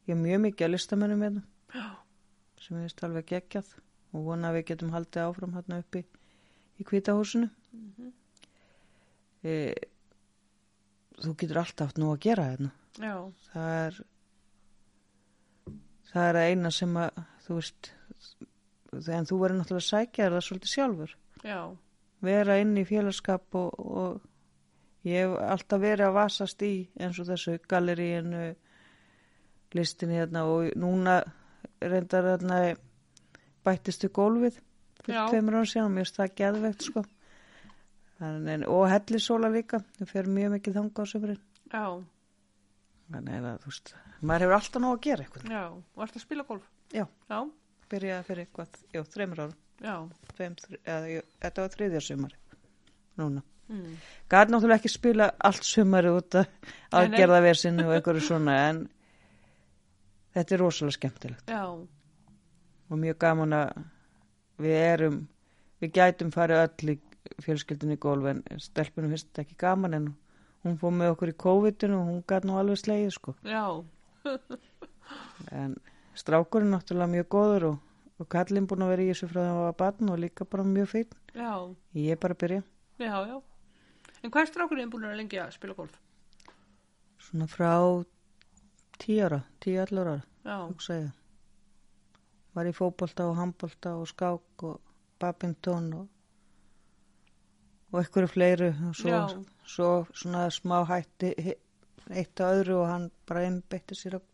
ég er mjög mikið að listamennum hérna sem ég veist alveg geggjað og vona að við getum haldið áfram hérna uppi í kvítahúsinu. Mhm. E, þú getur alltaf nú að gera hérna. Já. Það er það er að eina sem að þú veist en þú verður náttúrulega að sækja það svolítið sjálfur. Já. vera inn í félagskap og, og ég hef alltaf verið að vasast í eins og þessu galleríinu listinni hérna og núna reyndar hérna bættistu gólfið fyrir tveimur ára síðan mér finnst það geðvegt sko en, og hellisóla líka það fer mjög mikið þanga á sömurinn Já. Þannig að þú veist maður hefur alltaf nóg að gera eitthvað Já. Og að spila golf? Já. Já. byrjaði fyrir eitthvað, já, þreimur ára Já. Tveim, þri, eða, þetta var þriðja sumari núna Mm. Gæti náttúrulega ekki spila allt sumari út að nei. aðgerðaversinu og einhverju svona en þetta er rosalega skemmtilegt Já. og mjög gaman að við erum, við gætum farið öll í fjölskyldunni í golf en stelpunum finnst þetta ekki gaman en hún fór með okkur í COVID-inu og hún gæti nú alveg slegið sko Já. [LAUGHS] en strákurinn náttúrulega mjög góður og, og kallinn búin að vera í þessu frá það var barn og líka bara mjög fín Já. ég er bara að byrja Já, já. En hvað er strákurinn búin að lengi að spila golf? svona frá tíu ára, tíu allur ára Já. Var í fótbolta og handbolta og skák og badminton og, og einhverju fleiru og svo, Já. Svo svona smá hætti eitt á öðru og hann bara einbeitti sér að,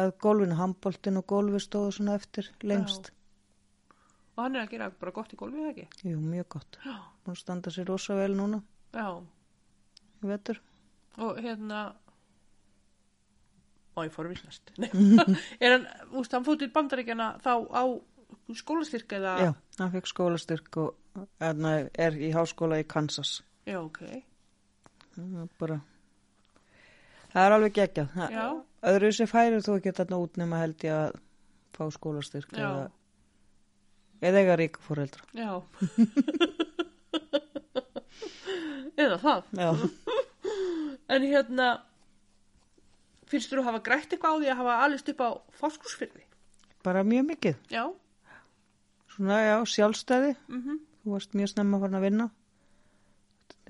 að gólfinu, handboltin og gólfi stóðu svona eftir lengst. Og hann er að gera bara gott í eða ekki? Jú, mjög gott. Já. Hún standa sér rosa vel núna, Já. ég veitur. Og hérna... Ó, ég fór að vissnast. [LAUGHS] [LAUGHS] er hann, úst, hann fótt í bandaríkjana þá á skólastyrk eða... Já, hann fekk skólastyrk og hérna, er í háskóla í Kansas. Já, ok. Það er bara það er alveg geggjað Já. öðru sér færir þú ekki þarna út nema held ég að fá skólastyrk Já. eða, eða eiga ríka fóreldra Já. [LAUGHS] eða það. já, [LAUGHS] En hérna, finnst þú að hafa grætt eitthvað á því að hafa alist upp á fáskursfyrði? bara mjög mikið Já. svona já, sjálfstæði Mm þú varst mjög snemma farin að vinna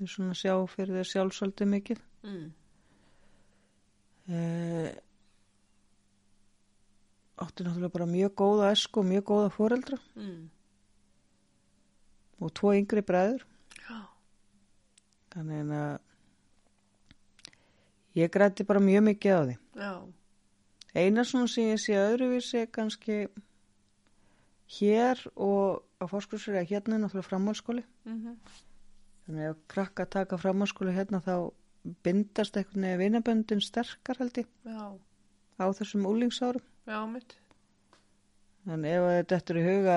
er svona sjá fyrir þér sjálfsöldi mikið mm. eh, átti náttúrulega bara mjög góða esku og mjög góða fóreldra Mm. og tvo yngri bræður Já. þannig að ég grætti bara mjög mikið á því Já. Eina svona sem ég sé öðruvísi er kannski hér og á fórskursur hérna er náttúrulega framhalskóli. Mm Þannig að krakka taka framhalskóli hérna þá bindast einhvern veginn vinaböndin sterkar held ég Já. á þessum úlingsárum. Já, mitt. En ef þetta er í huga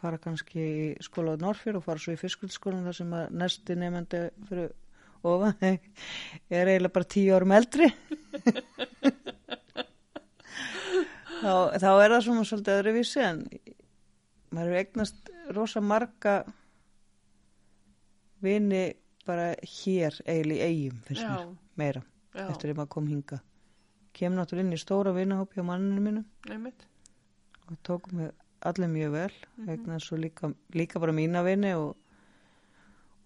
fara kannski í skóla á Norrfjör og fara svo í fiskvöldskólan þar sem að næsti nefndi fyrir ofan er eiginlega bara tíu árum eldri. [LAUGHS] þá, þá er það svona svolítið öðruvísi en maður hefur eignast rosa marga vini bara hér eiginlega í eigum finnst Já. mér meira Já. eftir að maður kom hinga kem náttúrulega inn í stóra vinahópi á manninu mínum Nei, mitt. og tókum við allir mjög vel Mhm. vegna svo líka, líka bara mína vini og,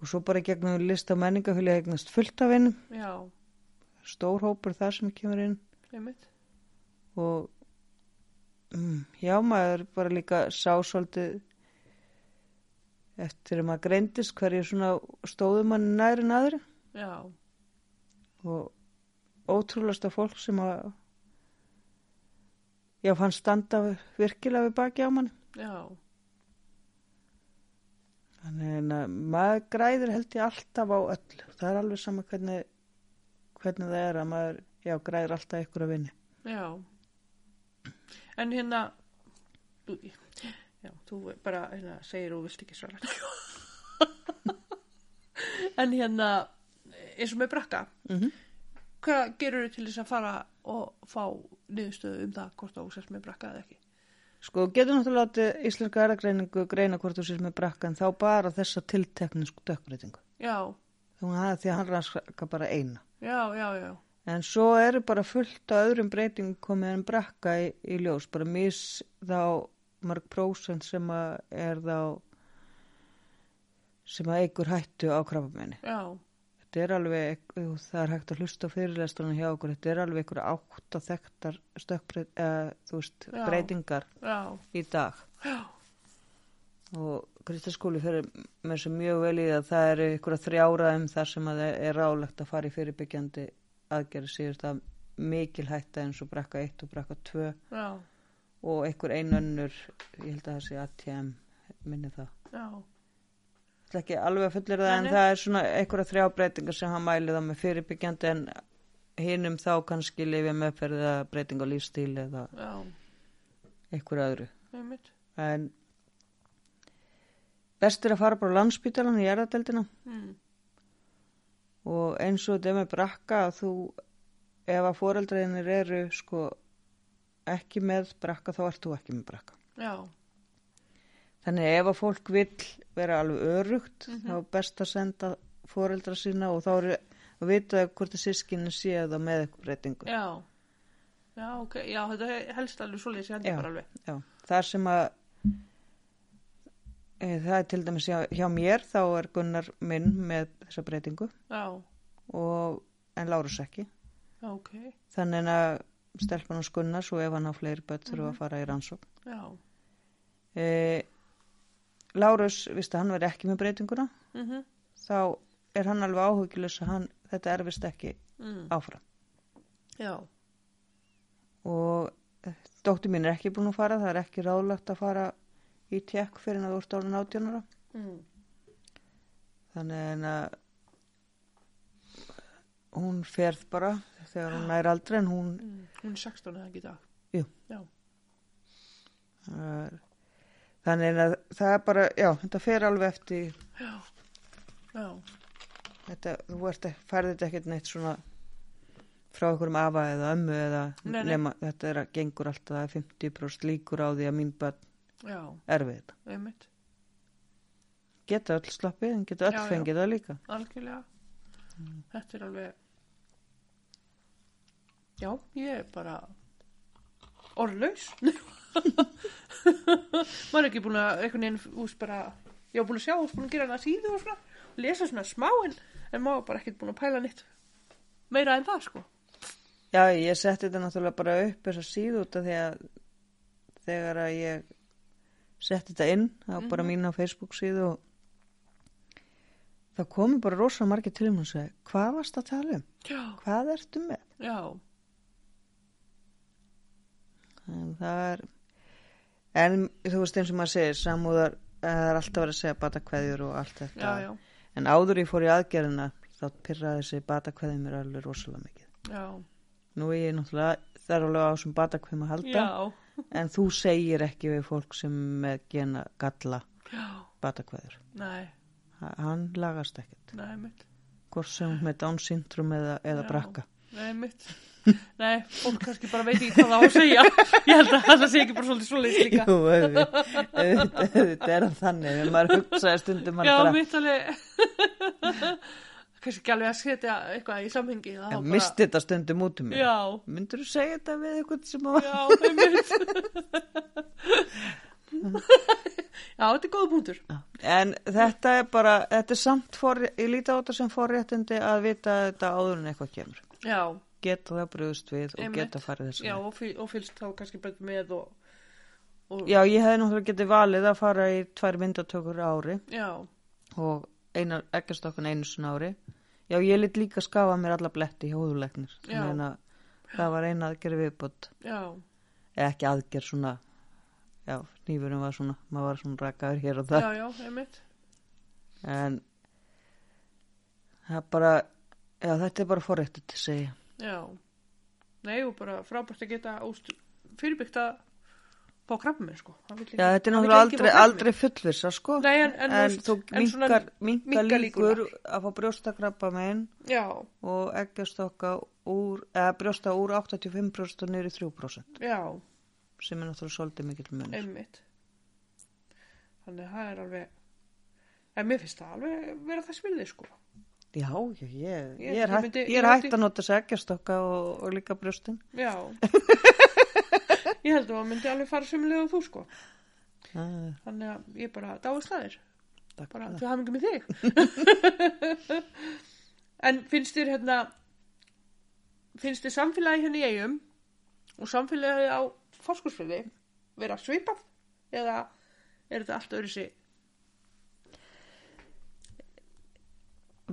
og svo bara gegnum lista menningafylgja eignast fullt af vinum Já. stór hópur þar sem kemur inn Nei, mitt. og mm, já maður bara líka sá svolítið eftir að maður greindist hverju svona stóðum mann næri en aðri Já. og ótrúlasta fólk sem að já fann standa virkilega við baki á mann Já. Þannig að maður græðir held ég alltaf á öllu. Það er alveg sama hvernig, hvernig það er að maður já, græðir alltaf ykkur að vinni. Já. En hérna, já, þú bara hérna, segir og vilt ekki svara. [LAUGHS] en hérna, eins og með brakka, Mm -hmm. hvað gerur þau til þess að fara og fá niðurstöðu um það hvort þú sérst með brakka eða ekki? Sko, getur náttúrulega látið íslenska erðagreiningu greina hvort þú sér með brakka en þá bara þessa tilteknu stökkbreytingu. Já, Þannig að því að hann rannsaka bara eina. já, já, já. En svo eru bara fullt á öðrum breytingum komið en brakka í, í ljós, bara mis þá mörg prósent sem að er þá sem að eigur hættu á krabbamenni. Já, Þetta er alveg, það er hægt að hlusta á fyrirlesturinn hjá okkur, þetta er alveg einhver átt að þekktar stökkbreyt, eða þú veist, Já. breytingar já, í dag. já, Og Kristaskóli fyrir mér sem mjög vel í það, það eru einhverja þrjára um þar sem að það er rálegt að fara í fyrirbyggjandi aðgerði síðust að mikil hætta eins og brekka 1 og brekka 2 já, og einhver einönnur, ég held að það sé ATM, minni það. já, Það er ekki alveg að fullir það en nei. það er svona einhverja þrjá breytingar sem hann mæli það með fyrirbyggjandi en hinum þá kannski lifja meðferð eða breyting á lífstíl eða já, einhverju öðru. einmitt. En best er að fara bara á landspítalan í erðadeldina Mm. og eins og þetta með brakka að þú, ef að foreldreinir eru sko ekki með brakka þá ert þú ekki með brakka. Já, Þannig ef að fólk vill vera alveg örugt Mhm. þá er best að senda foreldra sína og þá eru að vita hvort að sískinni séu það með eitthvað breytingu. já, já, ok, já, þetta helst alveg svoleiðis, ég Já. hendi bara alveg. Já, þar sem að e, það er til dæmis hjá, hjá mér þá er Gunnar minn með þessa breytingu Já, og en Lárus ekki. já, ok, Þannig að stelpan hans Gunnars og ef hann á fleiri börn þurfa Mhm. að fara í rannsókn. E, Lárus, viðst að hann veri ekki með breytinguna, mhm, þá er hann alveg áhugilus að hann, þetta erfist ekki mm. áfram. já, Og eh, dóttir mín er ekki búin að fara, það er ekki ráðlagt að fara í tjekk fyrir að ert árið 18 ára. mm. Þannig að hún ferð bara þegar hún nær aldrei en hún Mm. hún er 16 eða ekki í dag. Jú. Já, er, þannig að það er bara, já, þetta fer alveg eftir já, já, þetta, þú ert, færði þetta ekkert neitt svona frá einhverjum afa eða ömmu eða Nei, nei. nema þetta er að gengur alltaf það er 50% líkur á því að mín börn já, erfið þetta. einmitt, Geta öll sloppið en geta öll fengið það líka. algjörlega. Þetta er alveg, já, ég er bara orðlaus. [LAUGHS] Maður er ekki búin að, einhvern veginn, ús bara, ég var búin að sjá, ús búin að gera hana síðu og svona, lesa svona smá en, maður bara ekkert búin að pæla nýtt meira en það, sko. Já, ég setti þetta náttúrulega bara upp þess að síðu út af því að þegar að ég setti þetta inn, það var bara Mhm. mín á Facebook síðu og það komi bara rosa margir til um og segi, hvað varst að tala um? Já, Hvað ertu með? já, En það er, en þú veist eins og maður segir, samúðar, eh, það er alltaf verið að segja batakveðjur og allt þetta. já, já, En áður ég fór í aðgerðina, þá pyrraði þessi batakveðjur mér alveg rosalega mikið. já, Nú er ég náttúrulega, það er alveg á þessum batakveðum að halda. já, En þú segir ekki við fólk sem með gena galla batakveður. Hann lagast ekkert. Hvort sem með Down syndrom eða, eða brakka. Nei, mitt. Nei, fólk kannski bara veit ekki hvað það á að segja. Ég held að það sé ekki bara svolítið svoleiðis líka. Jú, auðvitað auðvitað- er þannig. Þegar maður hugsaði stundum Já, bara, mitt alveg. kannski ekki alveg að setja eitthvað í samhengi. en bara- misti þetta stundum út um mig. Já, Myndur þú segja þetta við eitthvað sem að... já, mitt. já, þetta er góða punktur. En þetta er bara, þetta er samt for, ég líti á þetta sem forréttindi að vita þetta áður en eitthvað kemur. Já, Geta það brúðust við og geta farið þessu. já, og, fyl, og fylgst þá kannski betur með og... og Já, ég hefði náttúrulega getið valið að fara í tvær myndatökur ári já, og einar, ekkjastokkun einu sinna ári. Já, ég lit líka skafa mér alla bletti hjá húðulegnir. Já. Að það var eina aðgerð viðbútt. já, Eða ekki aðgerð svona, já, nýfurum var svona, maður var svona rakaður hér og já, það. já, einmitt. En það bara, já, þetta er bara forréttið til að segja. Já, nei og bara frábært að geta fyrirbyggt að fá krabba með sko. Ekki- Já, þetta er náttúrulega aldrei, aldrei fullvissa, sko. Nei, en, en, en þú minkar, minkar líkur að fá brjóstakrabba meginn og eggjastokka úr, eða brjósta úr 85% og í 3%. já, sem er náttúrulega svolítið mikill munur. einmitt þannig að það er alveg en mér finnst það alveg vera þess vilði sko Já, já, ég, Ég- er hætt, er myndi- að nota seggjastokka og, og líka brjóstin. já. [LAUGHS] Ég held að það myndi alveg fara sömulega og þú sko. Ah, þannig að ég bara dáist það þér. Takk bara þú hafði ekki með þig. [LAUGHS] En finnst þér hérna finnst þér samfélagi hérna í eigum og samfélagi á fórskursfjöði vera svipað? Eða er þetta allt öðru sig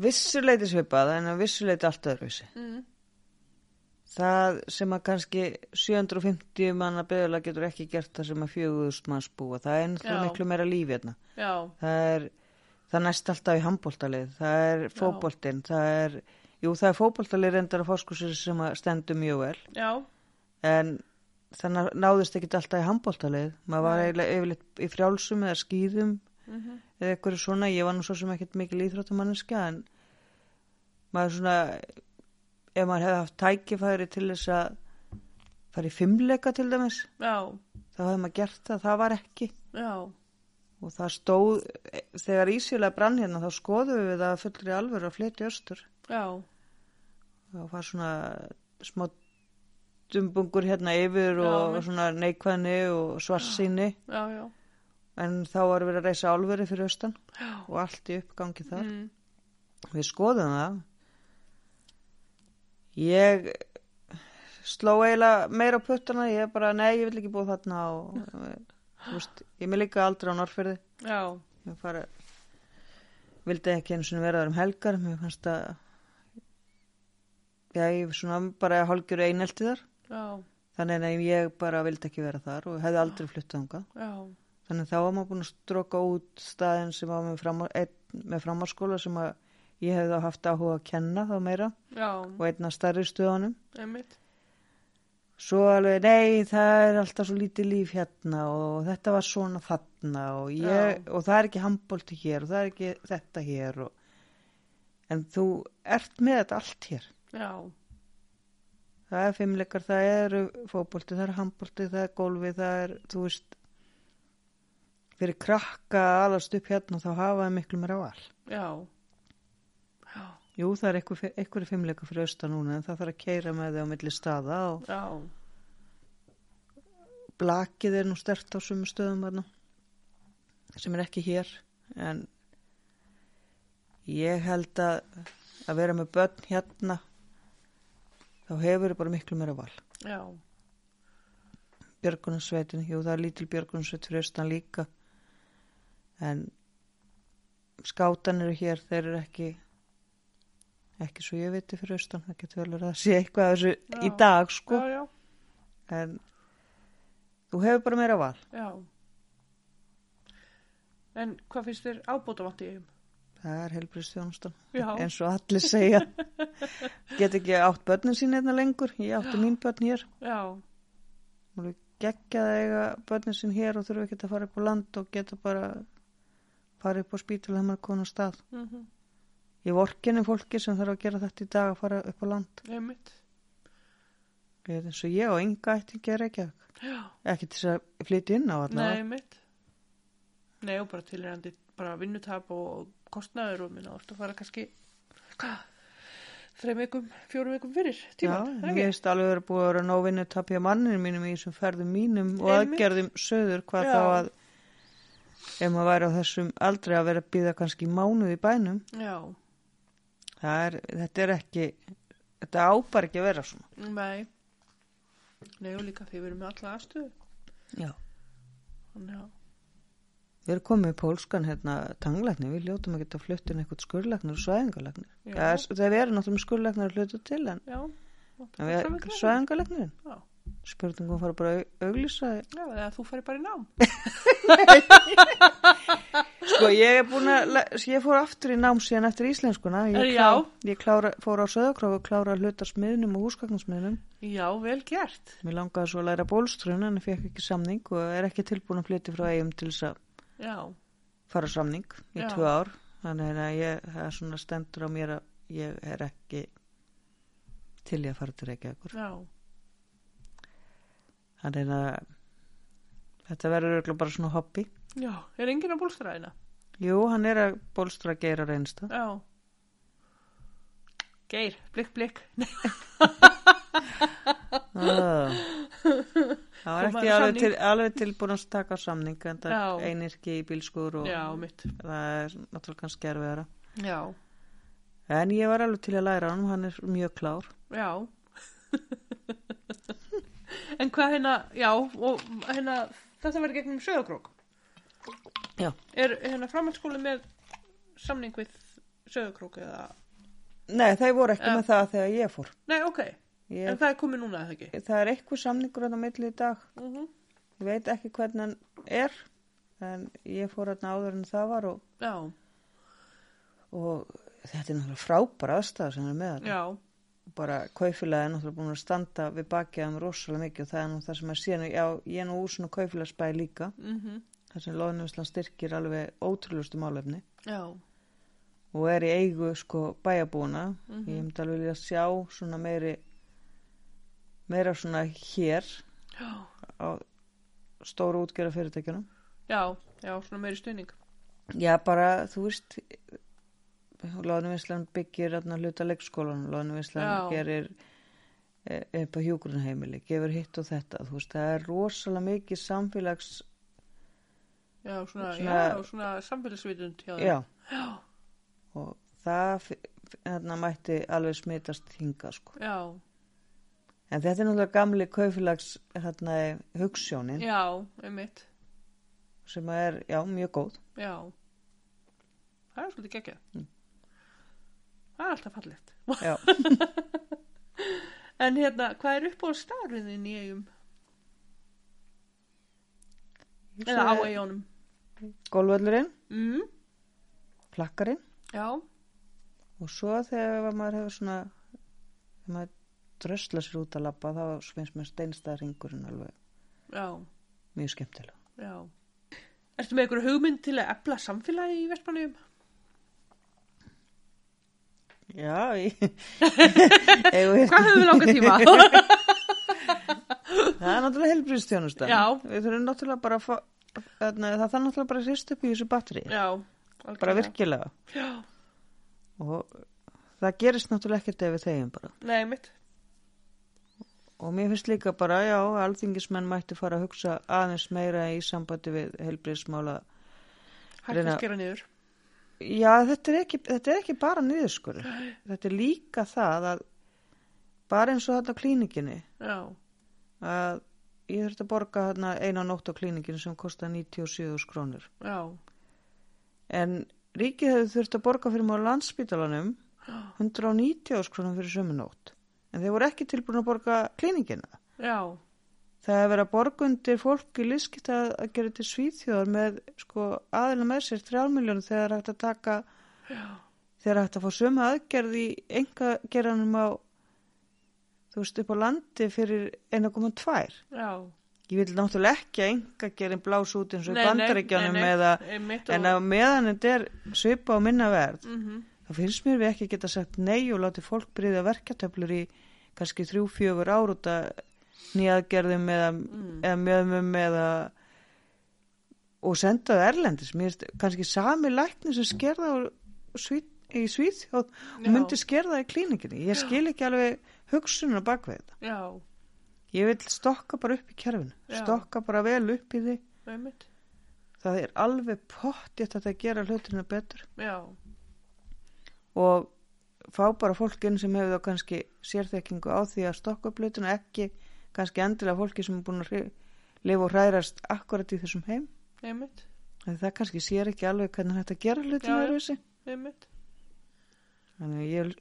Vissuleiti svipað en vissuleiti allt öðruvísi. mm. Það sem að kannski 750 manna beðulega getur ekki gert það sem að 4000 manns búa. Það er Já. miklu meira lífi hérna. Það er, það næst alltaf í handbóltalið. Það er fótboltinn. Það er, jú það er fótboltalið reyndar að fórskursir sem að stendur mjög vel. já, En þannig náðist ekki alltaf í handbóltalið. Maður var eiginlega yfirleitt í frjálsum eða skýðum mm eða eitthvað svona. Ég var nú svo sem ekkert mikil íþróttamanniska en maður svona, ef maður hefði haft tækifæri til þess að fara í fimmleika til dæmis, já, þá hefði maður gert það, það var ekki. já Og það stóð, þegar Ísjölega brann hérna, þá skoðum við það fullri alvöru að flytja östur. já, Það var svona smá dumbungur hérna yfir Já, og mitt. svona neikvæðni og svarsýni. já, já, En þá var verið að reysa álveri fyrir austan og allt í uppgangi þar. Mm. Við skoðum það. Ég sló eiginlega meira á puttana, ég bara, nei, ég vil ekki búa þarna og, þú veist, ég með líka aldrei á Norrfyrði. já, Ég fara, vildi ekki einu sinni vera þar um helgar, mér fannst að, já, ég svona bara hálgjur einelti þar. já, Þannig að ég bara vildi ekki vera þar og hefði aldrei fluttað þangað. já, Þannig þá var maður búin að stróka út staðin sem var með, einn, með framárskóla sem að ég hefði þá haft áhuga að kenna þá meira já, og einna stærri stöðunum. einmitt Svo alveg, nei, það er alltaf svo lítið líf hérna og þetta var svona þarna og, ég, og það er ekki handbólti hér og það er ekki þetta hér. Og, en þú ert með þetta allt hér. já, Það er fimmleikar, það eru fótbolti, það er handbólti, það er gólfi, það er, þú veist, fyrir krakka að alast upp hérna þá hafa það miklu meira val. já. Já, Jú, það er einhver, einhver fimmleika fyrir austan núna en það þarf að keira með þau á milli staða og já, blakið er nú stert á sumu stöðum þarna sem er ekki hér en ég held að að vera með börn hérna þá hefur þau bara miklu meira val. já, Björgunarsveitin, jú það er lítil björgunarsveit fyrir austan líka en skátan eru hér, þeir eru ekki ekki svo ég viti fyrir austan, það getur vel verið að sé eitthvað af þessu í Já. dag sko. Já, já, en þú hefur bara meira val. Já. En hvað finnst þér ábóta vant í eigum? það er helbriðstjónustan eins og allir segja. [LAUGHS] Get ekki átt börnin sín einna lengur ég átti mín börn hér. Geggjað að eiga börnin sín hér og þurfa ekki að fara upp á land og geta bara fara upp á spítul þegar maður er konar stað. Mhm, ég vorkinni fólki sem þarf að gera þetta í dag að fara upp á land. Einmitt. Er eins og ég og enga ætti að gera ekki já, ekki til að flytja inn á nei, allavega einmitt. Nei, og bara tilherandi bara vinnutap og kostnaður og minna, ert að fara kannski þreim vikum, fjórum vikum fyrir Já, tíman, en ég veist alveg verið búið að vera nóvinni tapja manninu mínum í þessum ferðum mínum og aðgerðum söður hvað Já. þá að ef maður væri á þessum aldrei að vera að býða kannski mánuð í bænum. Já, er, þetta er ekki þetta ábar ekki að vera svona. Nei. Nei, og líka því við erum með alla aðstöðu. Já. þannig að Við erum komið í pólskan hérna tanglækni, við ljótum að geta fluttin eitthvað skurlæknir og svæðingalæknir. Það er verið náttúrulega skurlæknir að hluta til en, já, en svæðingalæknirinn. Já. Spurningum fara bara að auglýsa. já, eða þú færi bara í nám [LAUGHS] Sko ég er búin að, le- ég fór aftur í nám síðan eftir íslenskuna. Ég, Já. ég klára, fór á söðakróf og klára að hluta smiðnum og húsgagnarsmiðnum. já, vel gert Mér langaði svo að læra bólstrun en ég fekk ekki samning og er ekki tilbúin að flytja frá eigum til þess að já, fara samning í Já. tvö ár. Þannig að ég, það er svona stendur á mér að ég er ekki til ég að fara til Reykjavíkur. já, Þannig að þetta verður bara svona hobby. Já, er enginn að bólstræðina? Jú, hann er að bólstra geira reynsta. Já. Geir, blikk, blikk. [LAUGHS] Ah. Það var ekki alveg, til, alveg tilbúin að taka samning en það er einirki í bílskur og Já, það er náttúrulega kannski erfiðara. Já, En ég var alveg til að læra hann, hann er mjög klár. já. [LAUGHS] en hvað hérna, já, og hérna, þetta verður gegnum sögurkrók. Já. Er hérna framhaldsskóli með samning við sögurkrók eða? Nei, það voru ekki Já. með það þegar ég fór. Nei, ok. Ég, En það er komið núna, eða ekki? það er eitthvað samningur á milli í dag. Mm Ég veit ekki hvernig hann er, en ég fór hann áður en það var og, Já, og þetta er náttúrulega frábæra aðstæða sem er með þetta. já, Bara kaufilega er náttúrulega búin að standa við bakið um rosalega mikið og það er nú það sem að sé nú, já, ég er nú úr svona kaufilagsbæði líka, mhm, þar sem Lóðinvísland styrkir alveg ótrúlustu málefni já, og er í eigu sko bæjabúna. Mhm. Ég myndi alveg vilja sjá svona meiri, meira svona hér já, á stóru útgerða fyrirtækjunum. já, já, svona meiri stuðning. Já, bara, þú veist, Lóðinvísland byggir hluta leikskólanum, Lóðinvísland Já. gerir e, upp á hjúgrunheimili, gefur hitt og þetta, þú veist, það er rosalega mikið samfélags, Já, svona, Svona- já, svona samfélagsvitund já, Já, og það þarna mætti alveg smitast hinga, sko. En þetta er náttúrulega gamli kaufélags hérna hugssjónin sem er, mjög góð. já. Það er svolítið geggjað. Mm. Það er alltaf fallegt. Já, [LAUGHS] En hérna, hvað er upp á starfiðin í eigum? Eða á eigunum? Gólvöllurinn, Mm, plakkarinn já, og svo þegar maður hefur svona, þegar maður drösla sér út að labba þá finnst mér steinstaðringurinn alveg já, mjög skemmtilega. já. Ertu með einhverju hugmynd til að efla samfélagi í Vestmanniðum? Já, ég... [LAUGHS] Hvað höfum við langa tíma? [LAUGHS] það er náttúrulega helbriðstjónusta. Já. Við þurfum náttúrulega bara að fá, þarna, það þarf náttúrulega bara að hrist upp í þessu batteri. já, Bara algjörlega. virkilega. Já, Og það gerist náttúrulega ekkert ef við þegjum bara. nei, mitt. Og mér finnst líka bara, já, alþingismenn mætti fara að hugsa aðeins meira í sambandi við helbriðsmála. Að skera niður. Já, þetta er ekki, þetta er ekki bara niðurskur. Þetta er líka það að bara eins og þetta á klínikinni Já, að ég þurfti að borga þarna eina nótt á klíninginu sem kostar 97 krónur. já, En ríkið hefði þurfti að borga fyrir mjög landsspítalanum 190 krónur fyrir sömu nótt. En þeir voru ekki tilbúin að borga klíningina. já, Það hefur verið að borga undir fólk í liðskipt að, að gera til svíþjóðar með sko aðeina með sér 3 miljónu þegar hægt að taka já, þegar hægt að fá sömu aðgerð í enga geranum á þú veist upp á landi fyrir 1,2 já. ég vil náttúrulega ekki að enga gerin blás út eins og Nei, bandaríkjanum nei, nei, eða en að meðan þetta er svipa á minna verð Mhm, þá finnst mér við ekki geta sagt nei og láti fólk bryða verkjartöflur í kannski þrjú, fjögur ár út að nýjaðgerðum eða, Mm. eða mjöðmum eða og senda það erlendis mér finnst kannski sami lækni sem skerða á Svíð, í Svíþjóð og Já. myndi skerða í klínikinni ég skil ekki alveg hugsunum á bakveð þetta Já, ég vil stokka bara upp í kerfinu Já. stokka bara vel upp í því einmitt. það er alveg pottið að það gera hlutina betur Já, og fá bara fólk inn sem hefur þá kannski sérþekkingu á því að stokka upp hlutina ekki kannski endilega fólki sem er búin að lifa og hrærast akkurat í þessum heim einmitt, það kannski sér ekki alveg hvernig þetta gera Já, hlutina já. öðruvísi einmitt. þannig að ég,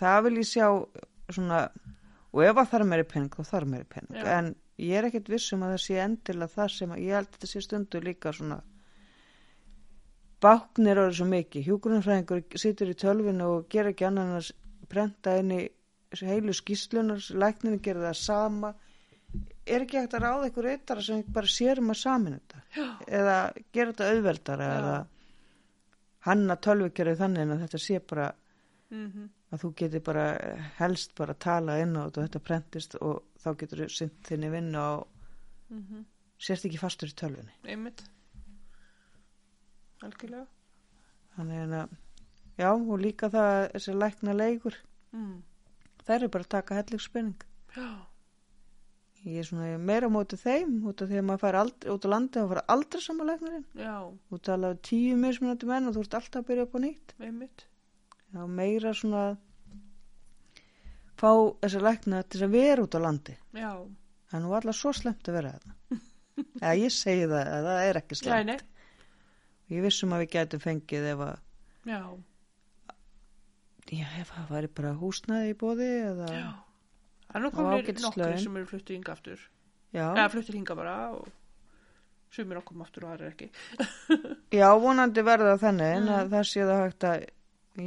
það vil ég sjá svona og ef að það er meiri penning þá þarf meiri penning Já. en ég er ekkert viss um að það sé endilega það sem að ég held að þetta sé stundu líka svona báknir orðið svo mikið hjúgrunarfræðingur situr í tölvinu og gera ekki annan að í þessu heilu skýslunar lækninu gera það sama er ekki hægt að ráða ykkur eitara sem bara sér um að samin þetta eða gera þetta auðveldara eða hanna tölvukerfið þannig að þetta sé bara Mhm, að þú getur bara eh, helst bara tala inn á þetta og þetta prentist og þá getur þú sint þinni vinnu á mhm. sérst ekki fastur í tölvunni. einmitt. Algjörlega. Þannig að, já, og líka það að þessi lækna leikur, Mm. þær eru bara að taka hellingspenning. Já, Ég er svona meira á móti þeim, út af því að maður fær aldrei, út á landi og fara aldrei saman læknarinn. já, Þú tala tíu mismunandi menn og þú ert alltaf að byrja upp á nýtt. einmitt. Já, meira svona fá þessi lækna til að vera út á landi. Já, Það er nú allar svo slemt að vera þarna. [LAUGHS] Já, ég segi það, að það er ekki já, slemt. nei, Ég vissum að við gætum fengið ef að, já, já, ef það væri bara húsnaði í bóði eða, já. Það er nú komið laun. sem eru fluttir hinga aftur. já, Eða fluttir hinga bara og sumir okkur aftur og aðra ekki. [LAUGHS] já, vonandi verða þannig en Mm. það sé það hægt að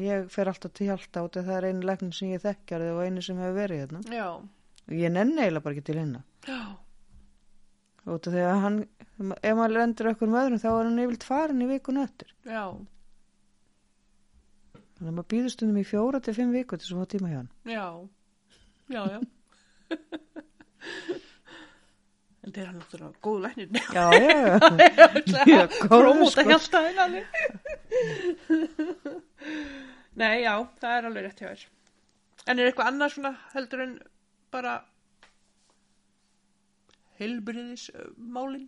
ég fer alltaf til hjálta út það er einu læknin sem ég þekkjar og einu sem hefur verið hérna. Já, Og ég nenni eiginlega bara ekki til hérna. já, Út af því að hann, ef maður lendur okkur með öðrum þá er hann yfirlt farin í vikun eftir. já, Þannig að maður býður stundum í fjóra til fimm viku til þess að fá tíma hjá hann. já, já, já. [LAUGHS] en þeir eru náttúrulega góðu læknir. Já, [LAUGHS] já, já. Já, góður, Prómóta sko. hjálta þinn alveg. [LAUGHS] Nei, já, það er alveg rétt hjá þér. En er eitthvað annað svona heldur en bara heilbriðismálin?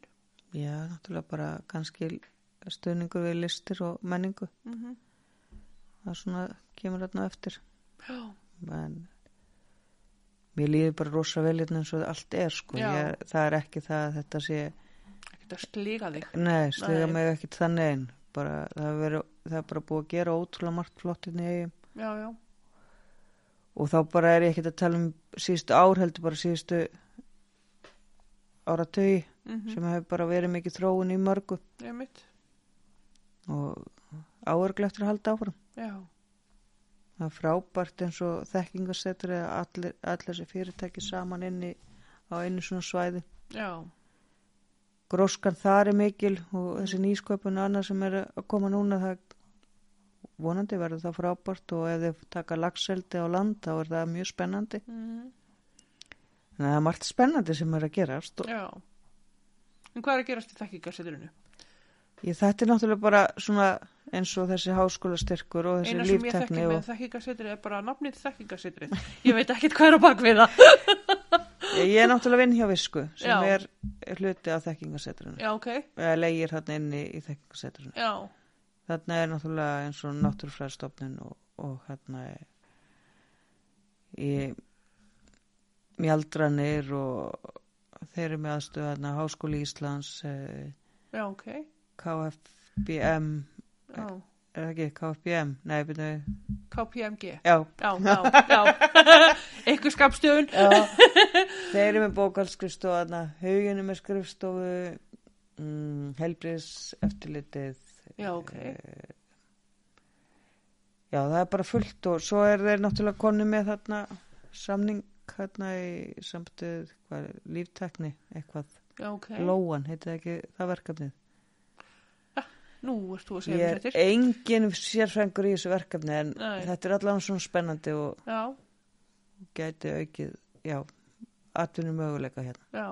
Já, náttúrulega bara kannski stöðningur við listir og menningu. Mm -hmm. Það svona kemur þarna eftir. Já, En mér líður bara rosa vel hérna eins og allt er, sko. Ég, það er ekki það að þetta sé, ekkert að sliga þig. nei, Nei. mig ekki þannig einn. Bara, það, er verið, það er bara búið að gera ótrúlega margt flott hérna í eigum. Já, já, Og þá bara er ég ekkert að tala um síðustu ár, heldur bara síðustu áratögi mm sem hefur bara verið mikið þróun í mörgu ég mitt. og áörgleftur að halda áfram. Já, Það er frábært eins og þekkingasetur eða allir, allir þessi fyrirtæki saman inni á einu svona svæði. já, Gróskan þar er mikil og þessi nýsköpun og annað sem er að koma núna það vonandi verður það frábært og ef þið taka lagseldi á land þá er það mjög spennandi. mm Þannig að það er margt spennandi sem er að gerast og já. En hvað er að gerast í þekkingarseturinu? Ég, þetta er náttúrulega bara svona eins og þessi háskólastyrkur og þessi Eina sem ég þekki líftekni með og þekkingarsetrið er bara nafnið þekkingarsetrið. Ég veit ekkert hvað er á bakvið það. [LAUGHS] ég, er náttúrulega vinn hjá visku sem er, er hluti af þekkingasetrinu Já, ok, eða leigir þarna inni í þekkingasetrinu. já, Þarna er náttúrulega eins og náttúrufræðstofnun og, og hérna í mjaldranir og þeir eru með aðstöðu þarna Háskóli Íslands, eh, já, ok, KFBM, já, er það ekki KFBM? Nei, byrju, KPMG, já, já, já, já, [LAUGHS] eitthvað skapstöðun, já, [LAUGHS] þeir eru með bókaldskrifstofu þarna, huginu með skrifstofu, mm, helbriðs eftirlitið, já, ok, Já, það er bara fullt og svo er þeir náttúrulega konu með þarna samning hérna í samtöð líftekni, eitthvað. Já, ok, Lóan, heitir það ekki það verkefnið nú erst þú að segja Ég mér er þetta, engin sérfengur í þessu verkefni en Nei. þetta er allavega svona spennandi og já, gæti aukið já, atvinnum möguleika hérna. Já,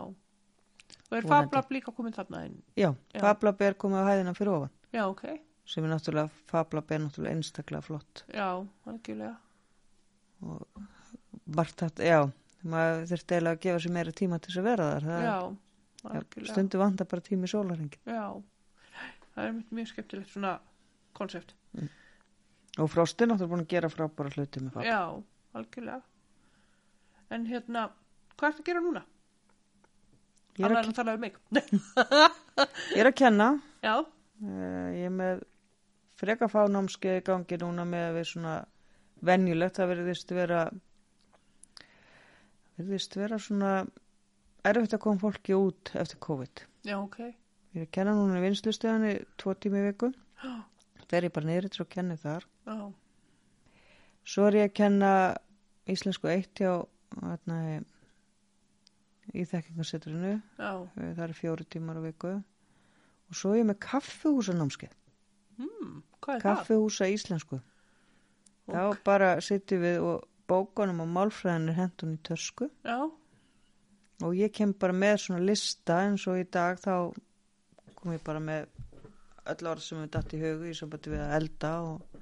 og er fablab líka komin þarna inn, Já, Já. Fablab er komið á hæðina fyrir ofan. Já, ok, sem er náttúrulega, Fablab er náttúrulega einstaklega flott. Já, algjörlega, og margt þetta, já maður þurfti eiginlega að gefa sér meira tíma til þess að vera þar. Það já, er- algjörlega, stundu vantar bara tími í sólarhengin já, það er mjög skemmtilegt svona konsept, og Frost er náttúrulega búin að gera frábæra hluti með Fab já, algjörlega, en hérna, hvað ertu að gera núna? ég, er að, en að tala um [LAUGHS] ég er að kenna. Já, uh, ég er með freka fánámskeið í gangi núna með að við svona venjulegt, það verðist vera verðist vera svona erfitt að koma fólki út eftir COVID. Já, ok, ég er að kenna núna í vinslustöðinni tvo tími viku. Já, fer ég bara niður til að kenni þar. Já, svo er ég að kenna íslensku eitt hjá hérna, í þekkingarsetrinu. Já, Eh, það eru fjóri tímar á viku. Og svo er ég með kaffihúsa námskeið hvað er kaffihúsa íslensku. Það? þá bara sitjum við og bókunum og málfræðin er hendun í tösku Já, og ég kem bara með svona lista eins og í dag þá kom ég bara með öll orð sem við datt í hugu í sambandi við að elda og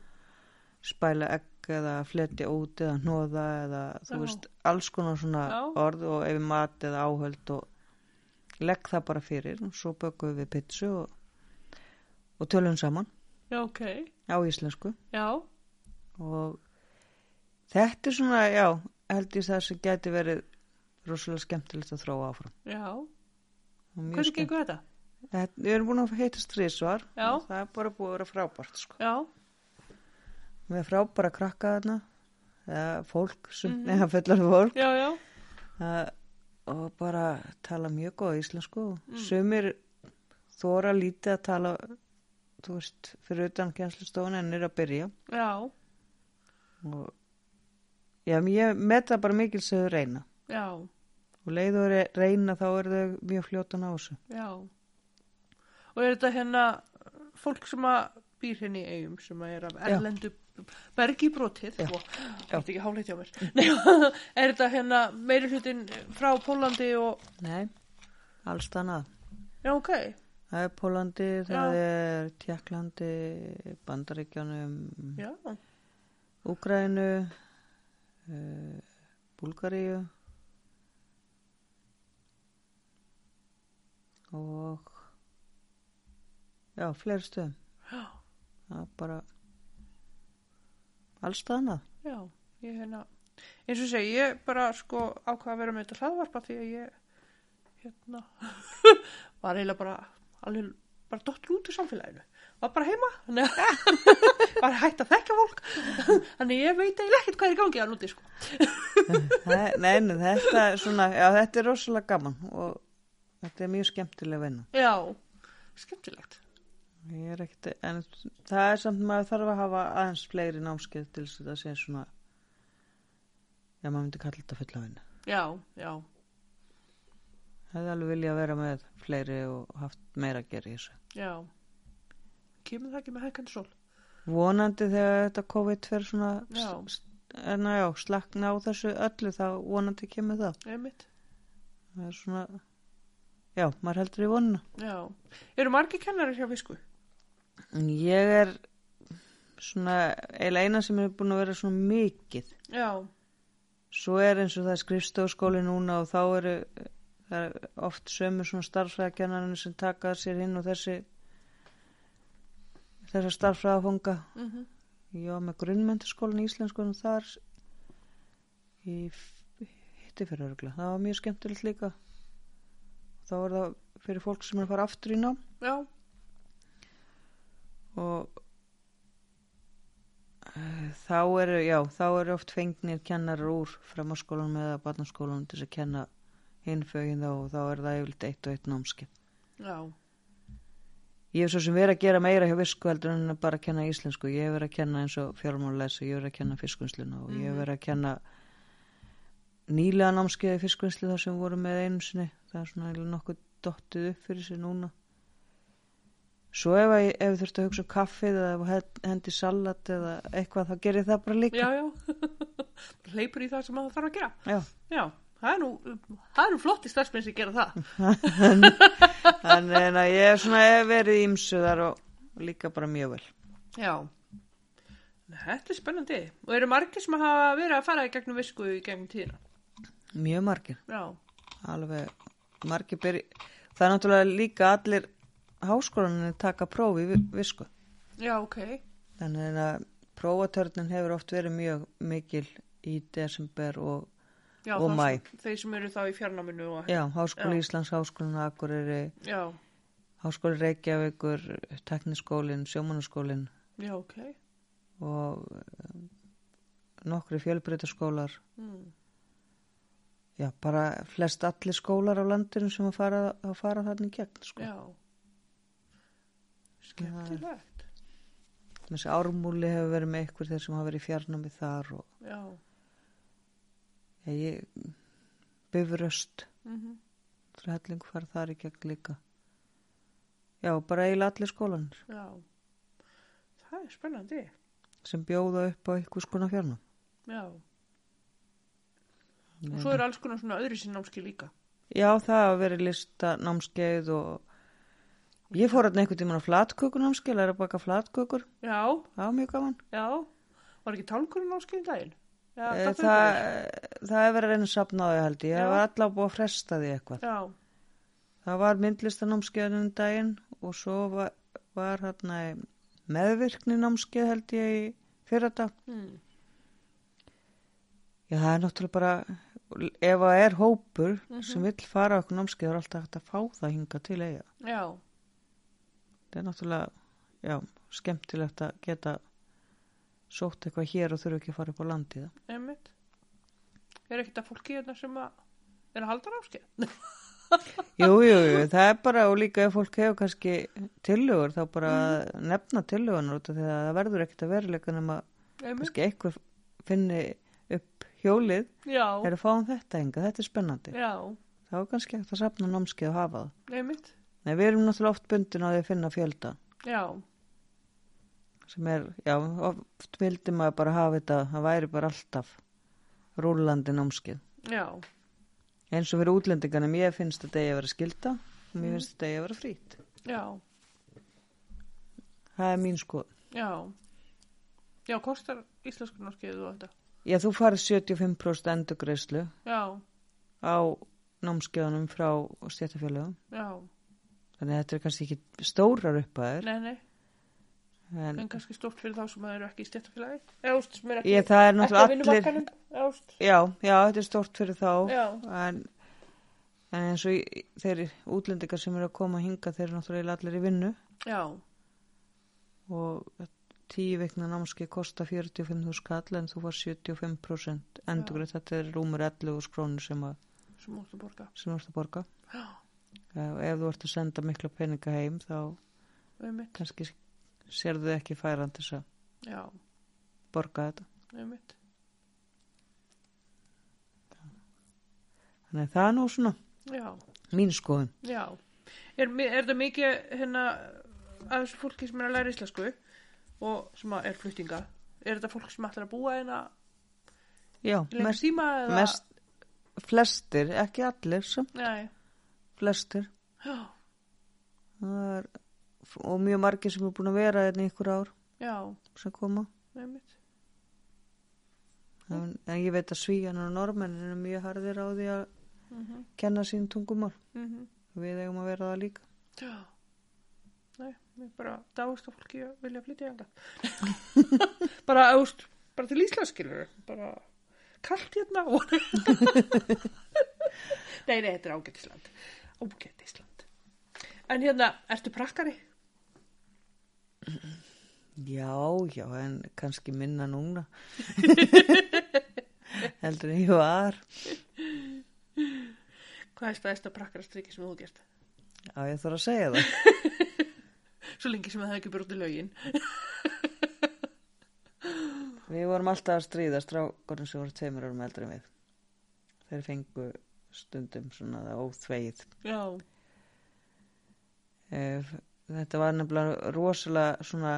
spæla egg eða fletja út eða hnoða eða þú Já. veist alls konar svona Já. orð og ef mat eða áhöld og legg það bara fyrir og svo bökum við pitsu og, og tölum saman Já, ok. á íslensku Já, og þetta er svona, já, held ég það sem gæti verið rosalega skemmtilegt að þróa áfram. já. Hvernig gengur þetta? Við erum búin að heitast þrísvar Já. og það er bara búið að vera frábært sko. Já, Við erum frábæra krakka þarna eða fólk, sem, Mhm. eða fullar fólk já, já. uh, og bara tala mjög góð íslensku og Mm. sumir þóra lítið að tala þú veist, fyrir utan kjænslustofun en er að byrja Já, og já, ég met það bara mikil sem þau reyna já, og leið og re- reyna þá er þau mjög fljótan á þessu já. Og er þetta hérna fólk sem að býr henni í eigum sem að er af erlendu bergi brotið? Og þetta ekki háleit hjá mér. Nei, [LAUGHS] er þetta hérna meiri hlutin frá Pólandi og Nei, alls annað. Já ok, Það er Pólandi, það Já. er Tjekklandi, Bandaríkjanum, já, Úgrænu, uh, Búlgaríu. Og já, fleiri stöðum. já, Það er bara alls annað. já ég hérna, eins og segi ég bara sko ákvað að vera með þetta hlaðvarpa því að ég hérna [LAUGHS] var eiginlega bara alveg bara dottur út úr samfélaginu var bara heima [LAUGHS] var hægt að þekka fólk [LAUGHS] þannig ég veit eiginlega ekkert hvað er í gangi að núti sko Nei, nei, nei, þetta er svona, já, þetta er rosalega gaman og þetta er mjög skemmtileg vinna. já, skemmtilegt Er ekkert, en það er samt maður þarf að hafa aðeins fleiri námskeið til þess að það sé svona, já, maður myndi kalla þetta fulla vinna. já, já, Hefði alveg vilja að vera með fleiri og haft meira að gera í þessu. já kemur það ekki með hækandi sól Vonandi þegar þetta COVID fer svona, Já. en já, slakna á þessu öllu þá vonandi kemur það. einmitt, Það er svona, já, maður heldur í vonuna. já eru margir kennarar hjá visku ég er svona, eiginlega eina sem er búin að vera svona mikið. já, Svo er eins og það skrifstofskóli núna og þá eru er oft sömu svona starffræðakennarinn sem taka sér inn og þessi þessar starffræðafonga. mhm Ég var með grunnmentaskólan í íslenskunum þar í hitti fyrir örgla. Það var mjög skemmtilegt líka. Þá er það fyrir fólk sem er að fara aftur í nám já, og uh, þá eru, já, þá eru oft fengnir kennarar úr framháskólanum eða barnaskólanum til að kenna hinfögin þá og þá er það yfirleitt eitt og eitt námskeið. já, Ég hef svo sem verið að gera meira hjá visku heldur en bara að kenna íslensku. Ég hef verið að kenna eins og fjármálulesu, ég hef verið að kenna fiskunsluna og ég hef Mhm. verið að kenna nýlega námskeiði fiskunslu þar sem við vorum með einu sinni. Það er svona nokkuð dottið upp fyrir sig núna. Svo ef, ef við þurftum að hugsa um kaffið eða hendi salat eða eitthvað þá gerir það bara líka. já, já [LAUGHS] hleypur í það sem það þarf að gera Já. já, það er nú það nú flotti starfsmenn sem gera það [LAUGHS] Þannig en að ég er svona verið ímsuðar og líka bara mjög vel. já þetta er spennandi og eru margir sem hafa verið að fara í gegnum visku í gegnum tíðina Mjög margir. já, alveg margir byrji það er náttúrulega líka allir háskólaninni taka prófi í vi- visku já, ok þannig að prófatörnin hefur oft verið mjög mikil í desember og já, Og maí. sem- þeir sem eru þá í fjarnáminu og já, háskóli Já. Íslands, háskólinn á Akureyri já, háskóli Reykjavíkur tekniskólinn, sjómanaskólinn já, ok og um, nokkri fjölbreytaskólar mm. já, bara flest allir skólar á landinu sem að fara, að fara þarna í gegn sko. já skemmtilegt. Þessi ármúli hefur verið með ykkur þeir sem hafa verið í fjarnámi þar og já, Já, ég bifröst. Mhm. Helling farið þar í gegn líka. Já, bara eiginlega allir skólanir já. Það er spennandi. Sem bjóða upp á ykkur skona fjárnum já. Og svo eru alls konar svona öðru sinnámski líka. Já, það hafa verið lista námskeið og ég fór hérna einhvern tímann á flatkökunámskeið, læra að baka flatkökur, Já, það var mjög gaman. já. Var ekki tálkurinn á skilin daginn? Já, fyrir Það, það. það hefur verið að reyna að sapna á því held ég, ég var allavega búið að fresta því eitthvað. Já, Það var myndlistanámskeiðin um daginn og svo var, var hérna meðvirkni námskeið held ég í fyrir þetta. mm. Já, það er náttúrulega bara, ef það er hópur Mhm. sem vill fara á okkur námskeið, þá er alltaf hægt að fá það hinga til eiga. já, Það er náttúrulega, já, skemmtilegt að geta sótt eitthvað hér og þurfa ekki að fara upp á landið. einmitt. Er ekkert að fólki hérna sem að er að halda námskeið? Jú, [LAUGHS] jú, það er bara og líka ef fólk hefur kannski tillögur þá bara Mhm. nefna tillögunar út af því að það verður ekkert að veruleika nema kannski eitthvað finni upp hjólið Já, er að fáum þetta enga, þetta er spennandi. já, þá er kannski ekkert að sapna námskeið og hafa það. einmitt. Nei, við erum náttúrulega oft bundin á því að finna fjölda Já, sem er, já, oft vildi maður bara hafa þetta, það væri bara alltaf rúlandi námskeið. já, Eins og fyrir útlendingarnir, mér finnst þetta eigi að vera skilda og mér Mm. finnst þetta eigi að vera frýtt. já, Það er mín skoð. já. Já, kostar íslensku námskeið og þetta? Já, þú farið 75% endurgreislu Já, á námskeiðunum frá stjættafélögum. já, Þannig að þetta er kannski ekki stórar uppaðir. nei, nei, En en kannski stórt fyrir þá sem eru ekki í stjættafélagi. Úst, sem eru ekki, ég, það er náttúrulega allir... Já, Já, þetta er stórt fyrir þá. já, En, en eins og í- þeir útlendingar sem eru að koma hinga, þeir eru náttúrulega allir í vinnu. já, Og tíu veikna námskeið kosta 45.000 skall en þú var 75% endurgreið. Þetta er rúmur 11 skrónur sem, að, sem mústu borga. sem ert að borga. Já, Og ef þú ert að senda mikla peninga heim þá einmitt, kannski sérðu ekki færan til þess að já, borga þetta. einmitt. Þannig að það er nú svona Já, mín skoðun. já. Er, er það mikið hérna þessu fólki sem er að læra íslensku og sem er fluttinga? Er þetta fólk sem ætlar að búa hérna Já, mest, mest, flestir, ekki allir sem, Nei, flestir. Er, og mjög margir sem er búin að vera hérna í ykkur ár já, sem koma. einmitt. En, en ég veit að svíjan og normennin er mjög harðir á því að Mm kenna sín tungumál. -hmm. Við eigum að vera það líka. Já. Nei, mér bara dáist að fólki að vilja flytja [LAUGHS] bara, ást, bara til Íslands skilur. Bara kallt hérna. og- [LAUGHS] nei, nei, þetta er ágætt Ágætt Ísland. En hérna, ertu prakkari? Já, já, en kannski minna núna. [LAUGHS] Heldur en ég var. Hvað er stæðista prakkarastriki sem þú gert? Já, ég þarf að segja það. [LAUGHS] Svo lengi sem það hefði ekki brútið lögin. Við vorum alltaf að stríða strákurinn sem voru tveimur árum eldri en við. Þeir fengu stundum svona óþveið. Já, Eh, Þetta var nefnilega rosalega svona,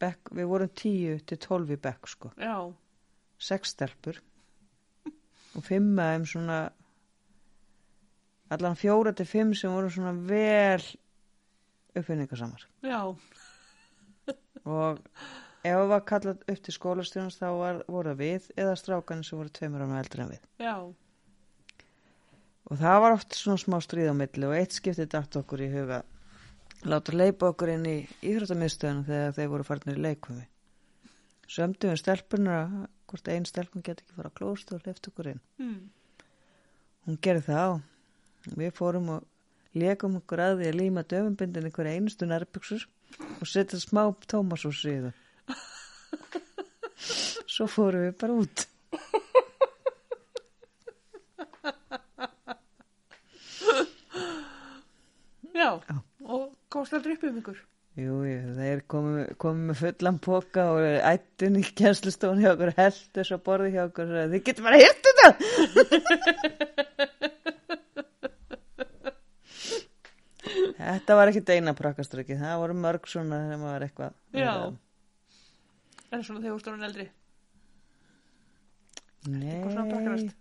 bekk, við vorum tíu til tólf í bekk sko. já, Sex stelpur og fimm aðeim svona, allan fjóra til fimm sem voru svona vel uppfinningasamar. já, Og ef það var kallað upp til skólastjónast þá var, voru við eða strákan sem voru tveimur árum eldri en við. já, Og það var oft svona smá stríð á milli og eitt skiptið dætt okkur í huga láta leipa okkur inn í íþróttamiðstöðunum þegar þeir voru farnir í leikumi. Sömdum við stelpunar að hvort einn stelpun get ekki fara að klósta og lefta okkur inn. mm. Hún gerði það við fórum og leikum okkur að því að líma döfumbindin ykkur einustu nærbygsur og setja smá tómasús í það. [LAUGHS] Svo fórum við bara út. Já. Já. Og komst aldrei upp um ykkur? Jú, jú, þeir komið komi með fullan póka og ættun í kjænslustofun hjá okkur, heldur svo borði hjá okkur og þið getur bara hirt þetta. [LAUGHS] þetta var ekki eina prakkastrykki, það voru mörg svona þegar maður var eitthvað. Já. En svona þegar þú stóðan eldri? Eitthvað svona Nei, prakkarast?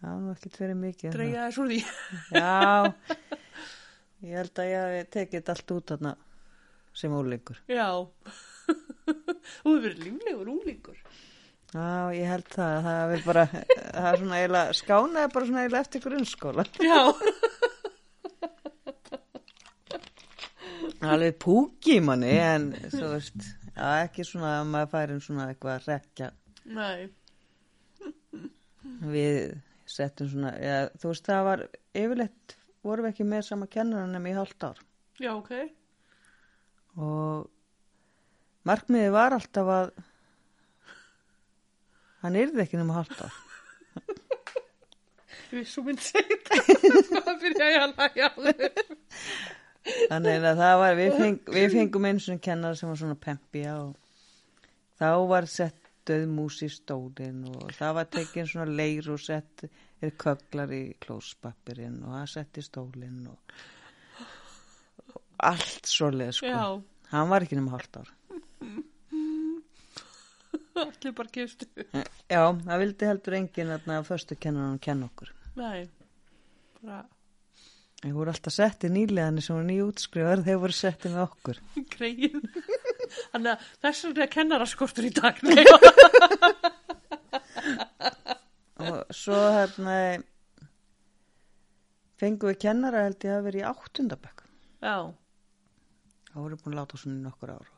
það var ekki verið mikið. þess úr því. Já, [LAUGHS] ég held að ég hef tekið þetta allt út þarna sem úlingur. Já. [LAUGHS] Þú hefur verið líflegur úlingur. Já, ég held það, það er bara, það er svona eiginlega, skánaði bara svona eiginlega eftir grunnskóla. Já. Alveg púki manni, en þú veist, ekki svona að maður færi svona eitthvað að rekja. Nei. Við settum svona, já, þú veist, það var yfirleitt, vorum við ekki með sama kennarann um í hálft ár. Já, ok. Og markmiði var alltaf að hann yrði ekki nema hálft ár. Við svo mynd segið það. Það byrja ég að læja á þau. Þannig að það var, við, feng, við fengum einu svona kennar sem var svona pempja og þá var sett döð mús í stólinn og það var tekin svona leir og sett er köglar í klóspappirinn og það sett í stólinn og, og allt svoleið sko. Já. Hann var ekki nema hálft ár. Allir bara gefstu. Já, það vildi heldur enginn að fyrstu kennar kenna okkur. Nei. Bara Þeir voru alltaf settið nýlegaðni sem voru nýjútskrifaður, þeir voru settið með okkur. [LAUGHS] greið. Þannig að þess vegna er kennaraskortur í dag. [LAUGHS] Og svo hérna fengum við kennara held ég að vera í áttundabökk. Já. Það voru búin að láta svona nokkur ár.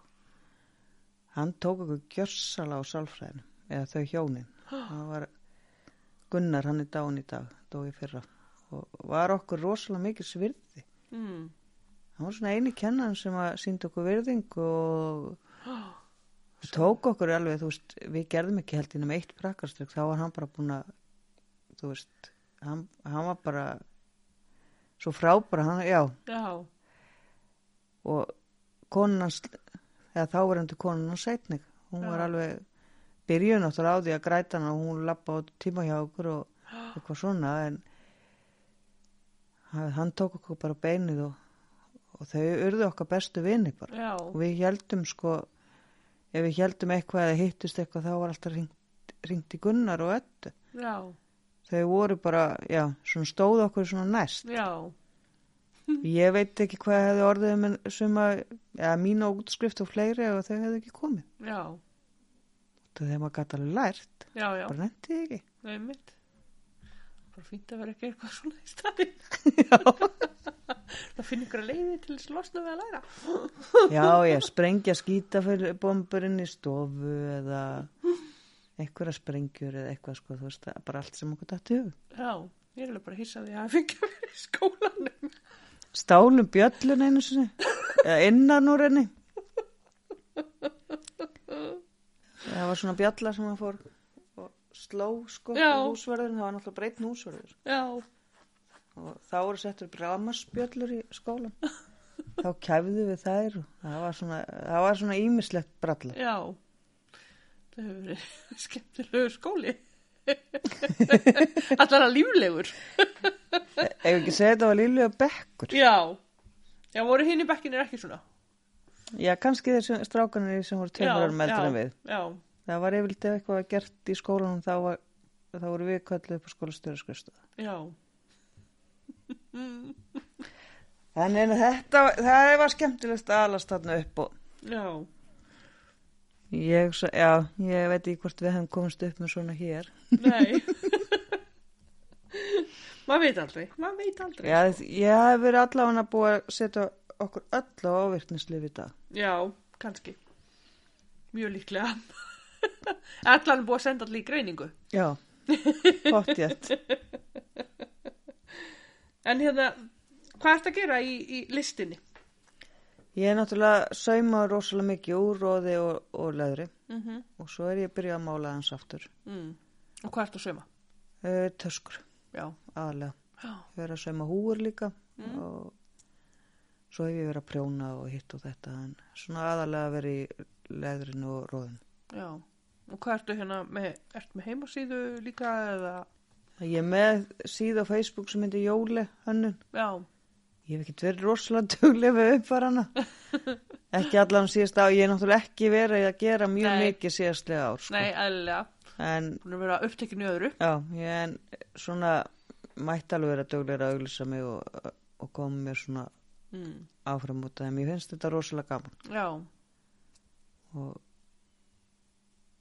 Hann tók okkur gjörsala á sálfræðinu, eða þau hjónin. Það var Gunnar, hann er dán í dag, dói fyrra. Og var okkur rosalega mikið svirði. Mm. Hann var svona eini kennan sem að sínda okkur virðing og [GASPS] og tók okkur alveg, þú veist, við gerðum ekki held innum eitt prakkarstök, þá var hann bara búin að, þú veist, hann, hann var bara svo frábara, hann, já, Já. og konan hans, eða þá var konan hans setning, hún var Já. alveg byrjun áttur á því að græta hann og hún lappa á tíma hjá okkur og [GASPS] eitthvað svona, en hann, tók okkur bara beinið og, og þau urðu okkar bestu vini bara. Já. og við heldum sko ef við heldum eitthvað eða hittust eitthvað þá var alltaf ringt, ringt í Gunnar og öllu Já. þau voru bara, já, svona stóð okkur svona næst Já. [LAUGHS] ég veit ekki hvað hefði orðið með suma, eða mína útskrift og fleiri og þau hefði ekki komið Já. þegar maður gæti alveg lært Já, já. bara nefndi ekki er mitt. Bara fínt að vera ekki eitthvað svona í staðinn. [LAUGHS] Það finnir ykkur að leiði til þess að losna við að læra. já, ég sprengja skýta fyrir bomburinn í stofu eða einhverja sprengjur eða eitthvað sko, þú veist, bara allt sem okkur dætti hug Já, ég er alveg bara hissað því að að vera í skólanum. stálum bjöllun einu sinni eða innan úr henni það var svona bjalla sem hann fór sló sko húsverðin, það var náttúrulega breytn húsverður Já. og þá voru settur bramarsbjöllur í skólan þá kæfðu við þær og það var svona, ímislegt bralla Já. Það hefur verið [LAUGHS] skemmtilegur skóli. [LAUGHS] Allar að líflegur. ef ekki segja þetta var líflega bekkur Já. Já, voru hinn í bekkinir ekki svona? já, kannski þessi strákanir sem voru eldri en við Já. Það var yfirleitt ef eitthvað var gert í skólanum þá, var, þá voru við kölluð upp á skólastjóra skrifstofa Já. Þannig að þetta, það var skemmtilegt að alast þarna upp og Já. ég, sa- já, ég veit ekki hvort við hefum komist upp með svona hér. Nei. [LAUGHS] maður veit aldrei. Maður veit aldrei. Já, ég hef verið allavega búið að setja okkur öll á ávirknislif í dag. Já, kannski. Mjög líklega. Allan er búið að senda allir í greiningu. Já, gott jétt. [LAUGHS] En hérna, hvað ert að gera í, í listinni? Ég er náttúrulega saumað rosalega mikið úr róði og, og leðri Mm -hmm. og svo er ég að byrja að mála hans aftur. mm. Og hvað ert að sauma? Uh, töskur, Já. aðalega. Já. Ég er að sauma húur líka Mm. og svo hef ég verið að prjóna og hitt og þetta en svona aðalega að vera í leðrinu og róðinu. Já. Og hvað ertu hérna með, ert með heimasíðu líka eða? Ég er með síð á Facebook sem heitir Jóli hönnun. Já. Ég hef ekkert verið rosalega [LAUGHS] duglega við uppvarana. [LAUGHS] ekki allan síðast á, ég er náttúrulega ekki verið að gera mjög Nei. mikið síðastlega ár, sko. Nei, eðlilega. En, Hún er verið að upptekinu öðru. já, ég en svona mætti alveg vera duglega að auglýsa mig og, og koma mér svona Mm. áfram út af þeim. Ég finnst þetta rosalega gaman. Já, Og,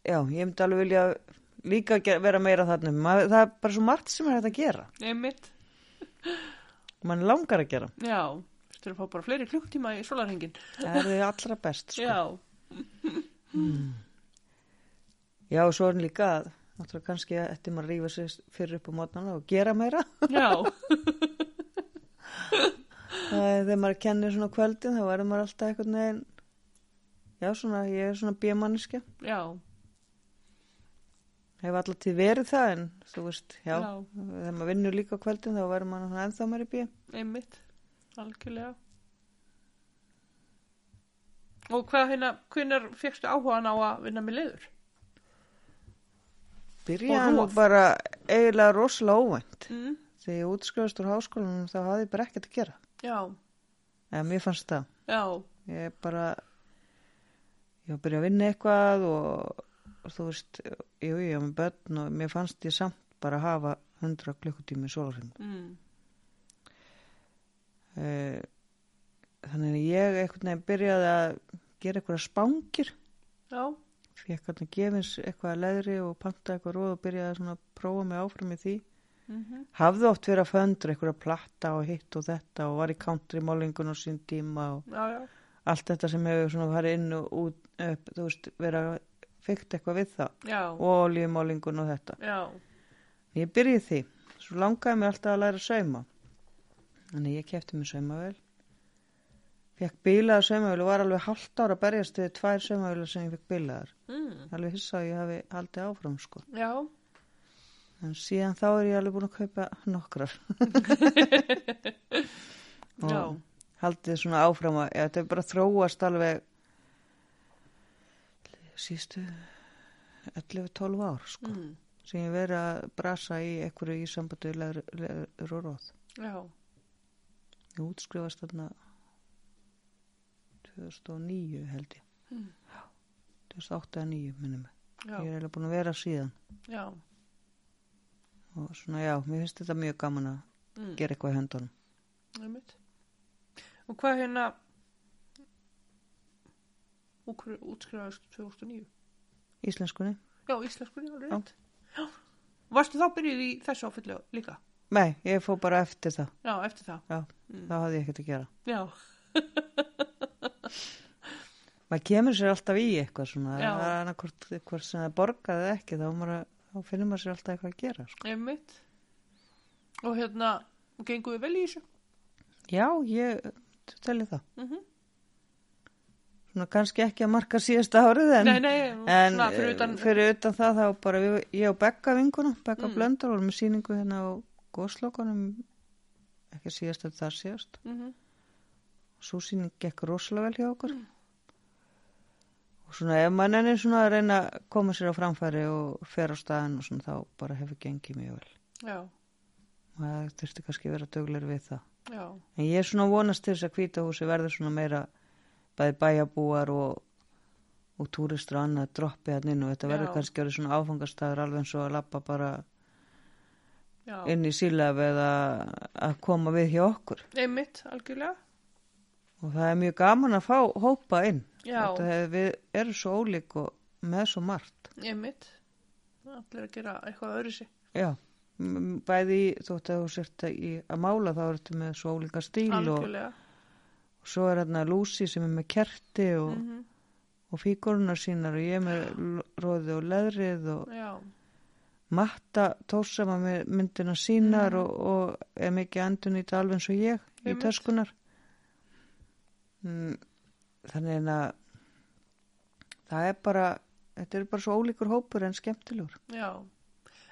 já, ég myndi alveg vilja líka vera meira þarna. Maður, það er bara svo margt sem er hægt að gera. einmitt. Man langar að gera. Já, þú að fá bara fleiri klukktíma í solarhengin. Það er því allra best, sko. Já, Já, og svo er hann líka að náttúrulega kannski ætti maður að rífa sig fyrir upp á mótnana og gera meira. já, [LAUGHS] þegar maður kennir svona kvöldin þá verður maður alltaf einhvern veginn já, svona, ég er svona bímanniski já, hef alltaf til verið það en þú veist, já, Já. þegar maður vinnur líka kvöldin þá verður maður ennþá meiri bí einmitt. Algjörlega. Og hvað hérna, hvenær fegstu áhugan á að vinna með liður? byrja Og bara eiginlega rosalega óvænt Mm. þegar ég útskrifast úr háskólanum þá hafði ég bara ekkert að gera Já, eða mér fannst það já, ég bara ég var að byrja að vinna eitthvað og, og þú veist jú, ég var með börn og mér fannst ég samt bara að hafa 100 klukkutími í sólarhring. Mm. Eh, þannig að ég einhvern veginn byrjaði að gera eitthvað spángir. Já, fekk að gefins eitthvað að leðri og panta eitthvað róð og byrjaði að prófa mig áfram í því. Mm hafði oft verið að föndur eitthvað að platta og hitt og þetta og var í country málingun og sín tíma og já, já, allt þetta sem hefur farið inn og út upp, þú veist, verið að fyrkt eitthvað við það. Já, og olíumálingun og þetta. Já, ég byrjaði í því, svo langaði mér alltaf að læra að sauma. Þannig ég kefti mér saumavel fekk bílaðar saumavel og var alveg halvt ára að berjast við tvær saumavelar sem ég fekk bílaðar. Mm. alveg hissa að ég hafi haldið áfram sko. Já, en síðan þá er ég alveg búin að kaupa nokkrar. [LAUGHS] Og haldið svona áfram að ja, þetta er bara þróast alveg sístu 11-12 ár sko mm. sem ég verið að brasa í einhverju í sambandi við leður, og róð já, ég útskrifast þarna 2009 held ég Mm. 2008 eða 2009 minnum já, ég er eiginlega búin að vera síðan já, og svona já, mér finnst þetta mjög gaman að mm. gera eitthvað í höndunum einmitt. Og hvað hérna, útskrifaðist 2009? íslenskunni Já, íslenskunni, alveg rétt. Já. Varstu þá byrjuð í þessu áfyllu líka? nei, ég fór bara eftir það Já, eftir það. já, Mm. það hafði ég ekkert að gera Já, [LAUGHS] maður kemur sér alltaf í eitthvað svona Já. það er annarkvort hvort sem það borgaði ekki þá, maður, að- þá finnur maður sér alltaf eitthvað að gera sko. einmitt. Og hérna, gengum við vel í þessu? já, ég telli það Mm svona kannski ekki að marka síðasta árið en, Nei, nei, en svona fyrir eh, utan, fyrir utan það þá bara við, ég og Bekka vinkuna Bekka Mm. mm. Blöndal vorum með síningu hérna á góðslokkunum ekki síðast en það síðast. Mm svo síning gekk rosalega vel hjá okkur. Og svona ef mann ennir svona að reyna að koma sér á framfæri og fer á staðin og svona þá bara hefur gengið mjög vel. Já, og það þurfti kannski að vera döglegur við það. Já, en ég er svona vonast til þess að hvítahúsi verður svona meira bæði bæjabúar og og túristur og annað droppi hann inn og þetta verður kannski orðið svona áfangastæður alveg eins og að lappa bara já, inn í sílaf eða að koma við hjá okkur einmitt, algjörlega. og það er mjög gaman að fá hópa inn hefur við erum svo ólík og með svo margt einmitt. Allir að gera eitthvað öðru sig. já, bæði þótt að þú sért að, að mála þá ertu með svo ólíka stíl og, Algjörlega. og svo er hérna Lucy sem er með kerti og, Mm og fígórunar sínar og ég er með roði og leðrið og Já, matta tórsama með myndina sínar Mhm. og, og er mikið andun í þetta alveg eins og ég í mm, þannig að það er bara þetta er bara svo ólíkur hópur en skemmtilegur. Já.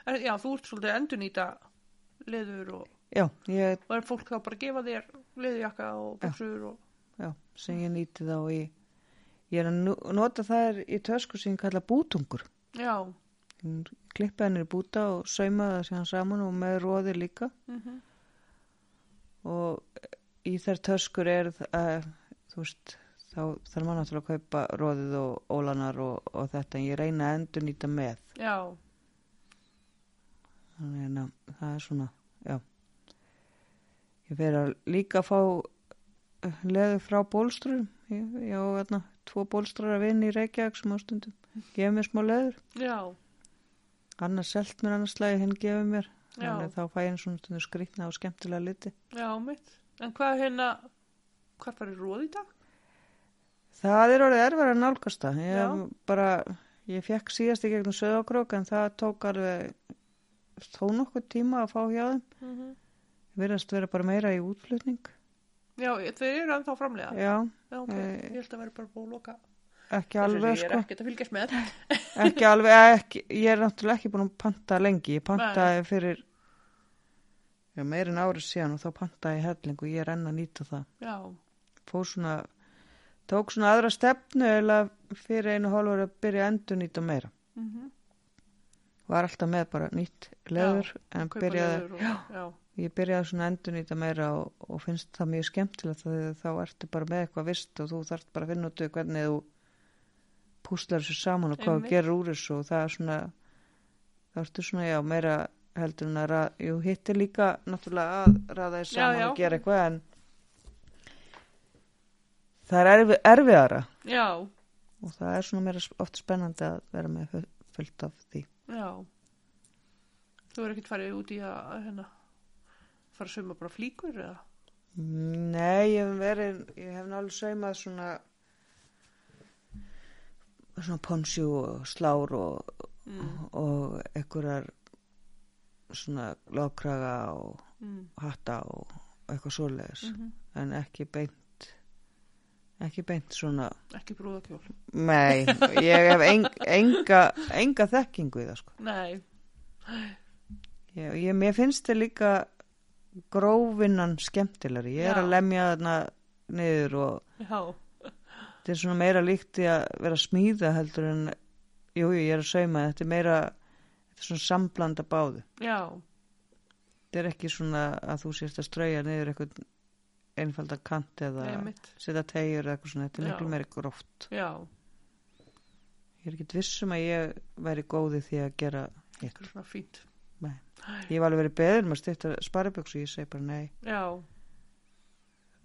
En, já, þú ert svolítið að endurnýta leður og, já, ég, og er fólk þá bara að gefa þér leðurjakka og buksur og, já, sem ég nýti þá í ég er að nota það í tösku sem ég kalla bútungur. Já, klippa henni í búta og sauma það síðan saman og með roði líka. Mm og í þær töskur er uh, þú veist þá þarf maður náttúrulega að kaupa róðið og ólanar og, og þetta. En ég reyna að endur nýta með. Já, þannig að það er svona já. Ég fer að líka fá leður frá bólstrurum ég, ég á hérna tvo bólstrar að vinna í Reykjavík sem á stundum gefa mér smá leður. Já, annars selt mér annars slagi hinn gefur mér. Já. þá fæ ég einn svona skrýtna og skemmtilega liti. Já, mitt. En hvað hérna, hvað í róð í dag? það er orðið erfara að nálgast það. Ég Já. bara, ég fekk síðast í gegnum söðakrók en það tók alveg þó nokkuð tíma að fá hjá þeim. Mm virðast vera bara meira í útflutning Já, þeir eru ennþá framlega. já, Já, ok, Eh, ég held að vera bara búið að loka. ekki alveg Ég er sko. ekkert að fylgjast með. [LAUGHS] ekki alveg, ekki, ég er náttúrulega ekki búin að panta lengi, ég pantaði fyrir já, meir en árið síðan og þá pantaði ég helling og ég er enn að nýta það. Já, fór svona, tók svona aðra stefnu eða fyrir einu hálfur að byrja að endur nýta meira. Mm var alltaf með bara nýtt leður en kaupa byrjaði, leður og, já, ég byrjaði svona að endur nýta meira og, og finnst það mjög skemmtilegt þegar þá ertu bara með eitthvað vist og þú þarft bara að finna út hvernig þú púslar þessu saman og hvað þú gerir úr þessu og það er svona þá ertu svona já meira heldur en að jú, hitt er líka náttúrulega að ræða þessu Já, saman já. og gera eitthvað en það er erfi, erfiðara já, og það er svona meira oft spennandi að vera með fu- fullt af því já. Þú er ekkert farið út í að hérna, fara að sauma bara flíkur eða? Nei, ég hef verið, ég hef náttúrulega saumað svona svona ponsjú og slár og, Mm, og einhverjar svona lákraga og mm, hatta og eitthvað svoleiðis. Mm en ekki beint ekki beint svona Ekki brúðakjól. nei, ég hef eng, enga enga þekkingu í það sko. Nei, ég, ég, mér finnst þið líka grófinnan skemmtilegri. Ég er Já. að lemja þarna niður og þetta er svona meira líkt í að vera smíða heldur en jú, jú, ég er að sauma þetta er meira, þetta er svona samblanda báðu. Já, þetta er ekki svona að þú sést að strauja niður eitthvað einfaldan kant eða setja tegjur eða eitthvað svona, þetta er miklu meira gróft. Já, ég er ekki vissum að ég væri góði því að gera eitthvað svona fínt. Ég var alveg verið beður með styrta spariböksu ég segi bara nei, Já,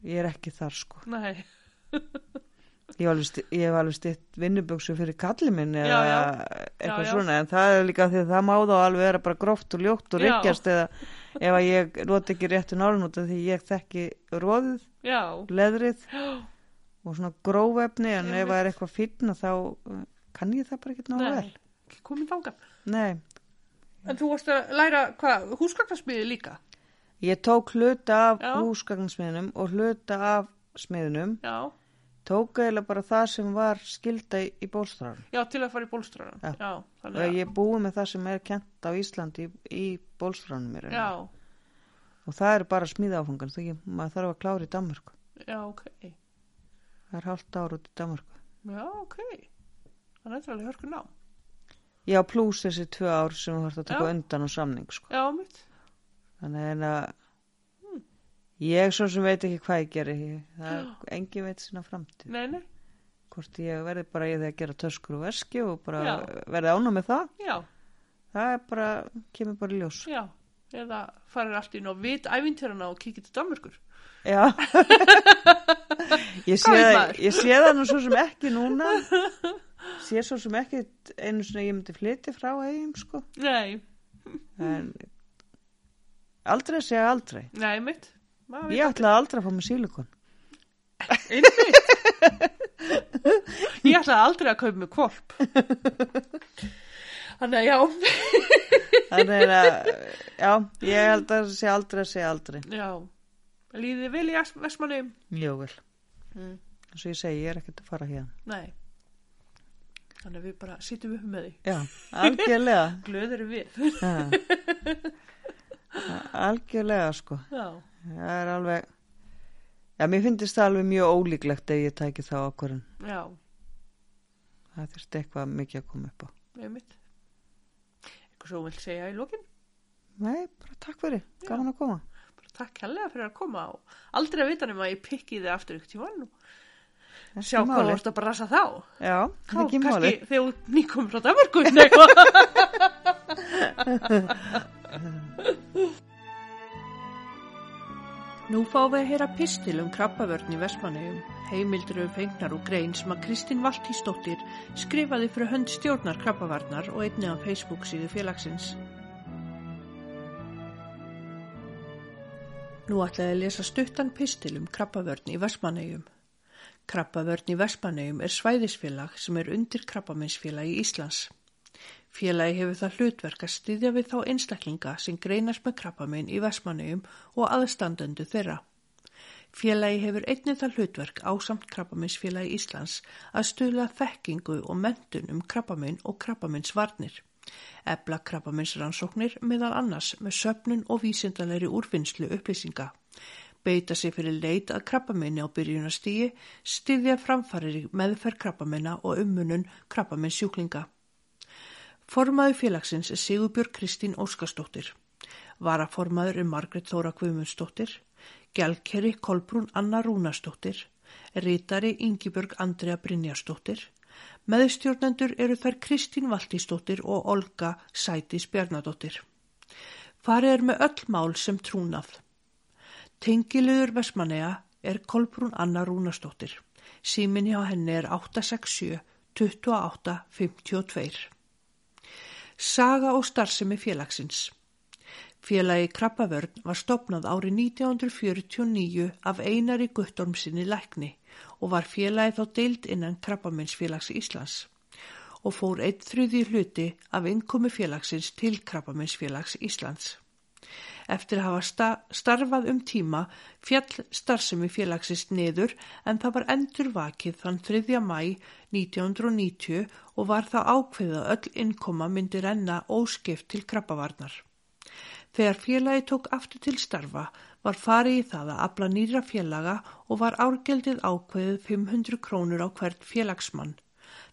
ég er ekki þar sko. Nei, ég hef alveg, alveg stitt vinnuböksu fyrir kalli minn eða Já, eitthvað svona en það er líka því að það má þá alveg vera bara gróft og ljótt og ryggjast eða ef að ég noti ekki réttu nálun út af því ég þekki róðið, já, leðrið og svona grófefni en ef það er eitthvað fínna þá uh, kann ég það bara ekki ná vel. komin þangað. nei, En þú varst að læra, hvað, húsgagnasmiði líka? ég tók hluta af Já. húsgagnsmiðnum og hluta af smiðnum Já, tók eiginlega bara það sem var skilda í, bólstráðum já, til að fara í bólstraran. Já. já, og þannig að, ég búi með það sem er kent á Íslandi í, í bólstráðum mér já, og það er bara smíðaáfangan því maður þarf að klára í Danmörku já, ok, það er hálft ár út í Danmörku já, ok. Það er alveg hörku ná. Já, pluss þessi tvö ár sem þú þarf að taka Já. undan á samning sko. Já, mitt, þannig að Hmm. ég svo sem veit ekki hvað ég geri ég, það er [GASPS] engin veit sína framtíð nei, nei, hvort ég verði bara í því að gera töskur og veski og bara Já. verði ána með það já, það er bara, kemur bara í ljós já. Eða farir allt inn á vit ævintýrana og kikið til Danmörkur. já [LAUGHS] ég sé það nú svo sem ekki núna [LAUGHS] sé svo sem ekki einu svona ég myndi flytja frá eigum sko Nei, en aldrei segja aldrei nei, mitt. Maður veit ég ætlaði aldrei að fá mig sílikon Einmitt. [LAUGHS] Ég ætlaði aldrei að kaupa mig kvolp. Þannig að já, þannig að já, ég held að segja aldrei að segja aldrei já, líðið vel í Vestmanni? mjög vel, Mm. eins og ég segi, ég er ekkert að fara hérna Nei. Þannig að við bara sittum upp með því. já, algjörlega [LAUGHS] Glöð eru við. Algjörlega sko Já, það er alveg já, mér finnst það alveg mjög ólíklegt ef ég tæki þá okkurinn já, það þurfti eitthvað mikið að koma upp á einmitt. Eitthvað svo þú vilt segja í lokin? nei, bara takk fyrir, gaman að koma Bara takk helga fyrir að koma og aldrei að vita nema að ég pikki þið aftur ykkur tíma nú. Sjá hvað þú ert að brasa þá. Já, Þá ekki máli. kannski þegar þú nýkom frá Danmarkun eitthvað. Nú fáum við að heyra pistil um krabbavörn í Vestmannegjum. Heimildur eru fengnar og grein sem að Kristín Valtísdóttir skrifaði fyrir hönd stjórnar krabbavarnar og einni á Facebook síðu félagsins. Nú ætlaði að lesa stuttan pistil um krabbavörn í Vestmannegjum. Krabbavörn í Vestmannegjum er svæðisfélag sem er undir krabbaminsfélagi Íslands. Félagi hefur það hlutverk að styðja við þá einstaklinga sem greinast með krabbaminn í Vestmannegjum og aðstandendu þeirra. Félagi hefur einnig það hlutverk ásamt krabbaminsfélagi Íslands að stuðla þekkingu og mentun um krabbaminn og krabbaminsvarnir. Ebla krabbaminsrannsóknir meðal annars með söpnun og vísindalegri úrvinnslu upplýsinga. Beita sig fyrir leit að krabbaminni á byrjunastígi, styðja framfarir í meðferð krabbaminna og ummunun krabbaminsjúklinga. Formaður félagsins er Sigurbjörg Kristín Óskarsdóttir. Varaformaður er Margret Þóra Guðmundsdóttir. Gjálkeri Kolbrún Anna Rúnarsdóttir. Rítari Ingibjörg Andrea Brynjarsdóttir. Meðstjórnendur eru þær Kristín Valtísdóttir og Olga Sætis Bjarnadóttir. Farið er með öll mál sem trúnað. Tengilegur Vestmanneja er Kolbrún Anna Rúnarsdóttir. Símin hjá henni er 867 28 52. Saga og starfsemi félagsins Félagi Krabbavörn var stopnað árið 1949 af Einari Guttormsinni lækni og var félagi þá deild innan Krabbaminsfélags Íslands og fór eitt þrjuði hluti af innkomi félagsins til Krabbaminsfélags Íslands. Eftir að hafa sta starfað um tíma fjall starfsemi félagsins niður en það var endur vakið þann 3. mæ 1990 og var það ákveðið að öll innkoma myndi renna óskipt til krabbavarnar. Þegar félagi tók aftur til starfa var farið í það að afla nýra félaga og var árgeldið ákveðið 500 krónur á hvert félagsmann.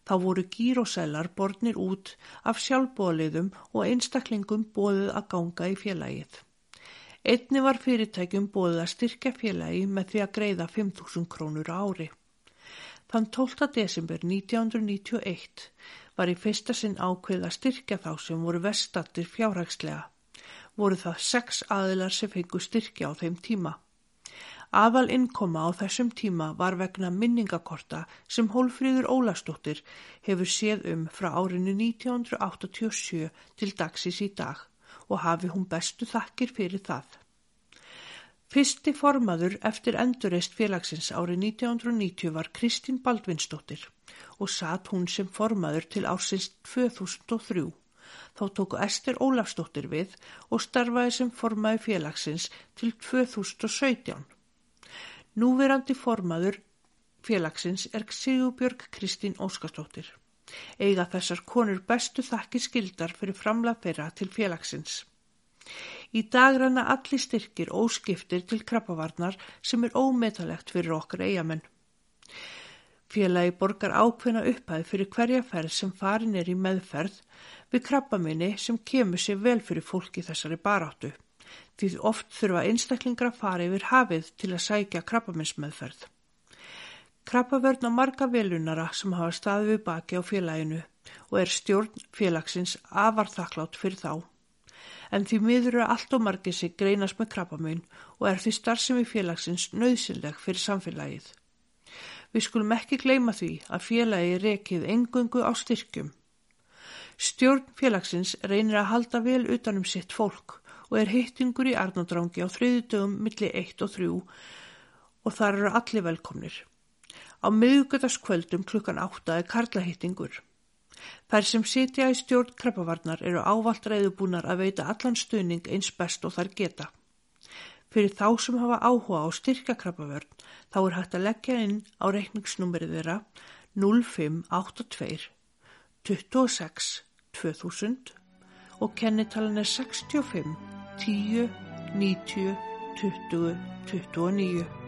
Þá voru gírósælar bornir út af sjálfbóliðum og einstaklingum bóðið að ganga í félagið. Einni var fyrirtækjum bóðið að styrkja félagi með því að greiða 5.000 krónur ári. Þann 12. desember 1991 var í fyrsta sinn ákveð að styrkja þá sem voru vestattir fjárhagslega. Voru það sex aðilar sem fengu styrkja á þeim tíma. Aðal innkoma á þessum tíma var vegna minningakorta sem Hólfríður Ólastóttir hefur séð um frá árinu 1987 til dagsins í dag og hafi hún bestu þakkir fyrir það. Fyrsti formaður eftir endurreist félagsins árið 1990 var Kristín Baldvinsdóttir og satt hún sem formaður til ársins 2003. Þá tóku Ester Ólafsdóttir við og starfaði sem formaði félagsins til 2017. Núverandi formaður félagsins er Sigurbjörg Kristín Óskarsdóttir. Eiga þessar konur bestu þakki skildar fyrir framlega þeirra til félagsins. Í dag ranna allir styrkir óskiptir til krabbavarnar sem er ómetalegt fyrir okkar eigamenn. Félagi borgar ákveðna upphæð fyrir hverja ferð sem farin er í meðferð við krabbaminni sem kemur sér vel fyrir fólki þessari baráttu. Því oft þurfa einstaklingar að fara yfir hafið til að sækja krabbaminsmeðferð. Krabbavörn á marga velunara sem hafa staðið við baki á félaginu og er stjórn félagsins afar þakklátt fyrir þá. En því miður eru allt og margir sig greinast með krabbaminn og er því starfsemi félagsins nöðsynleg fyrir samfélagið. Við skulum ekki gleyma því að félagi rekið engungu á styrkjum. Stjórn félagsins reynir að halda vel utanum sitt fólk og er hittingur í Arnóndrangi á þriðu dögum milli 1 og 3 og þar eru allir velkomnir. Á miðugötaskvöldum klukkan 8 er karlahittingur. Þær sem sitja í stjórn krabbavarnar eru ávalt reyðubúnar að veita allan stuðning eins best og þær geta. Fyrir þá sem hafa áhuga á styrka krabbavörn þá er hægt að leggja inn á reikningsnúmerið þeirra 0582 26 2000 og kennitalan er 65 10 90 20 29.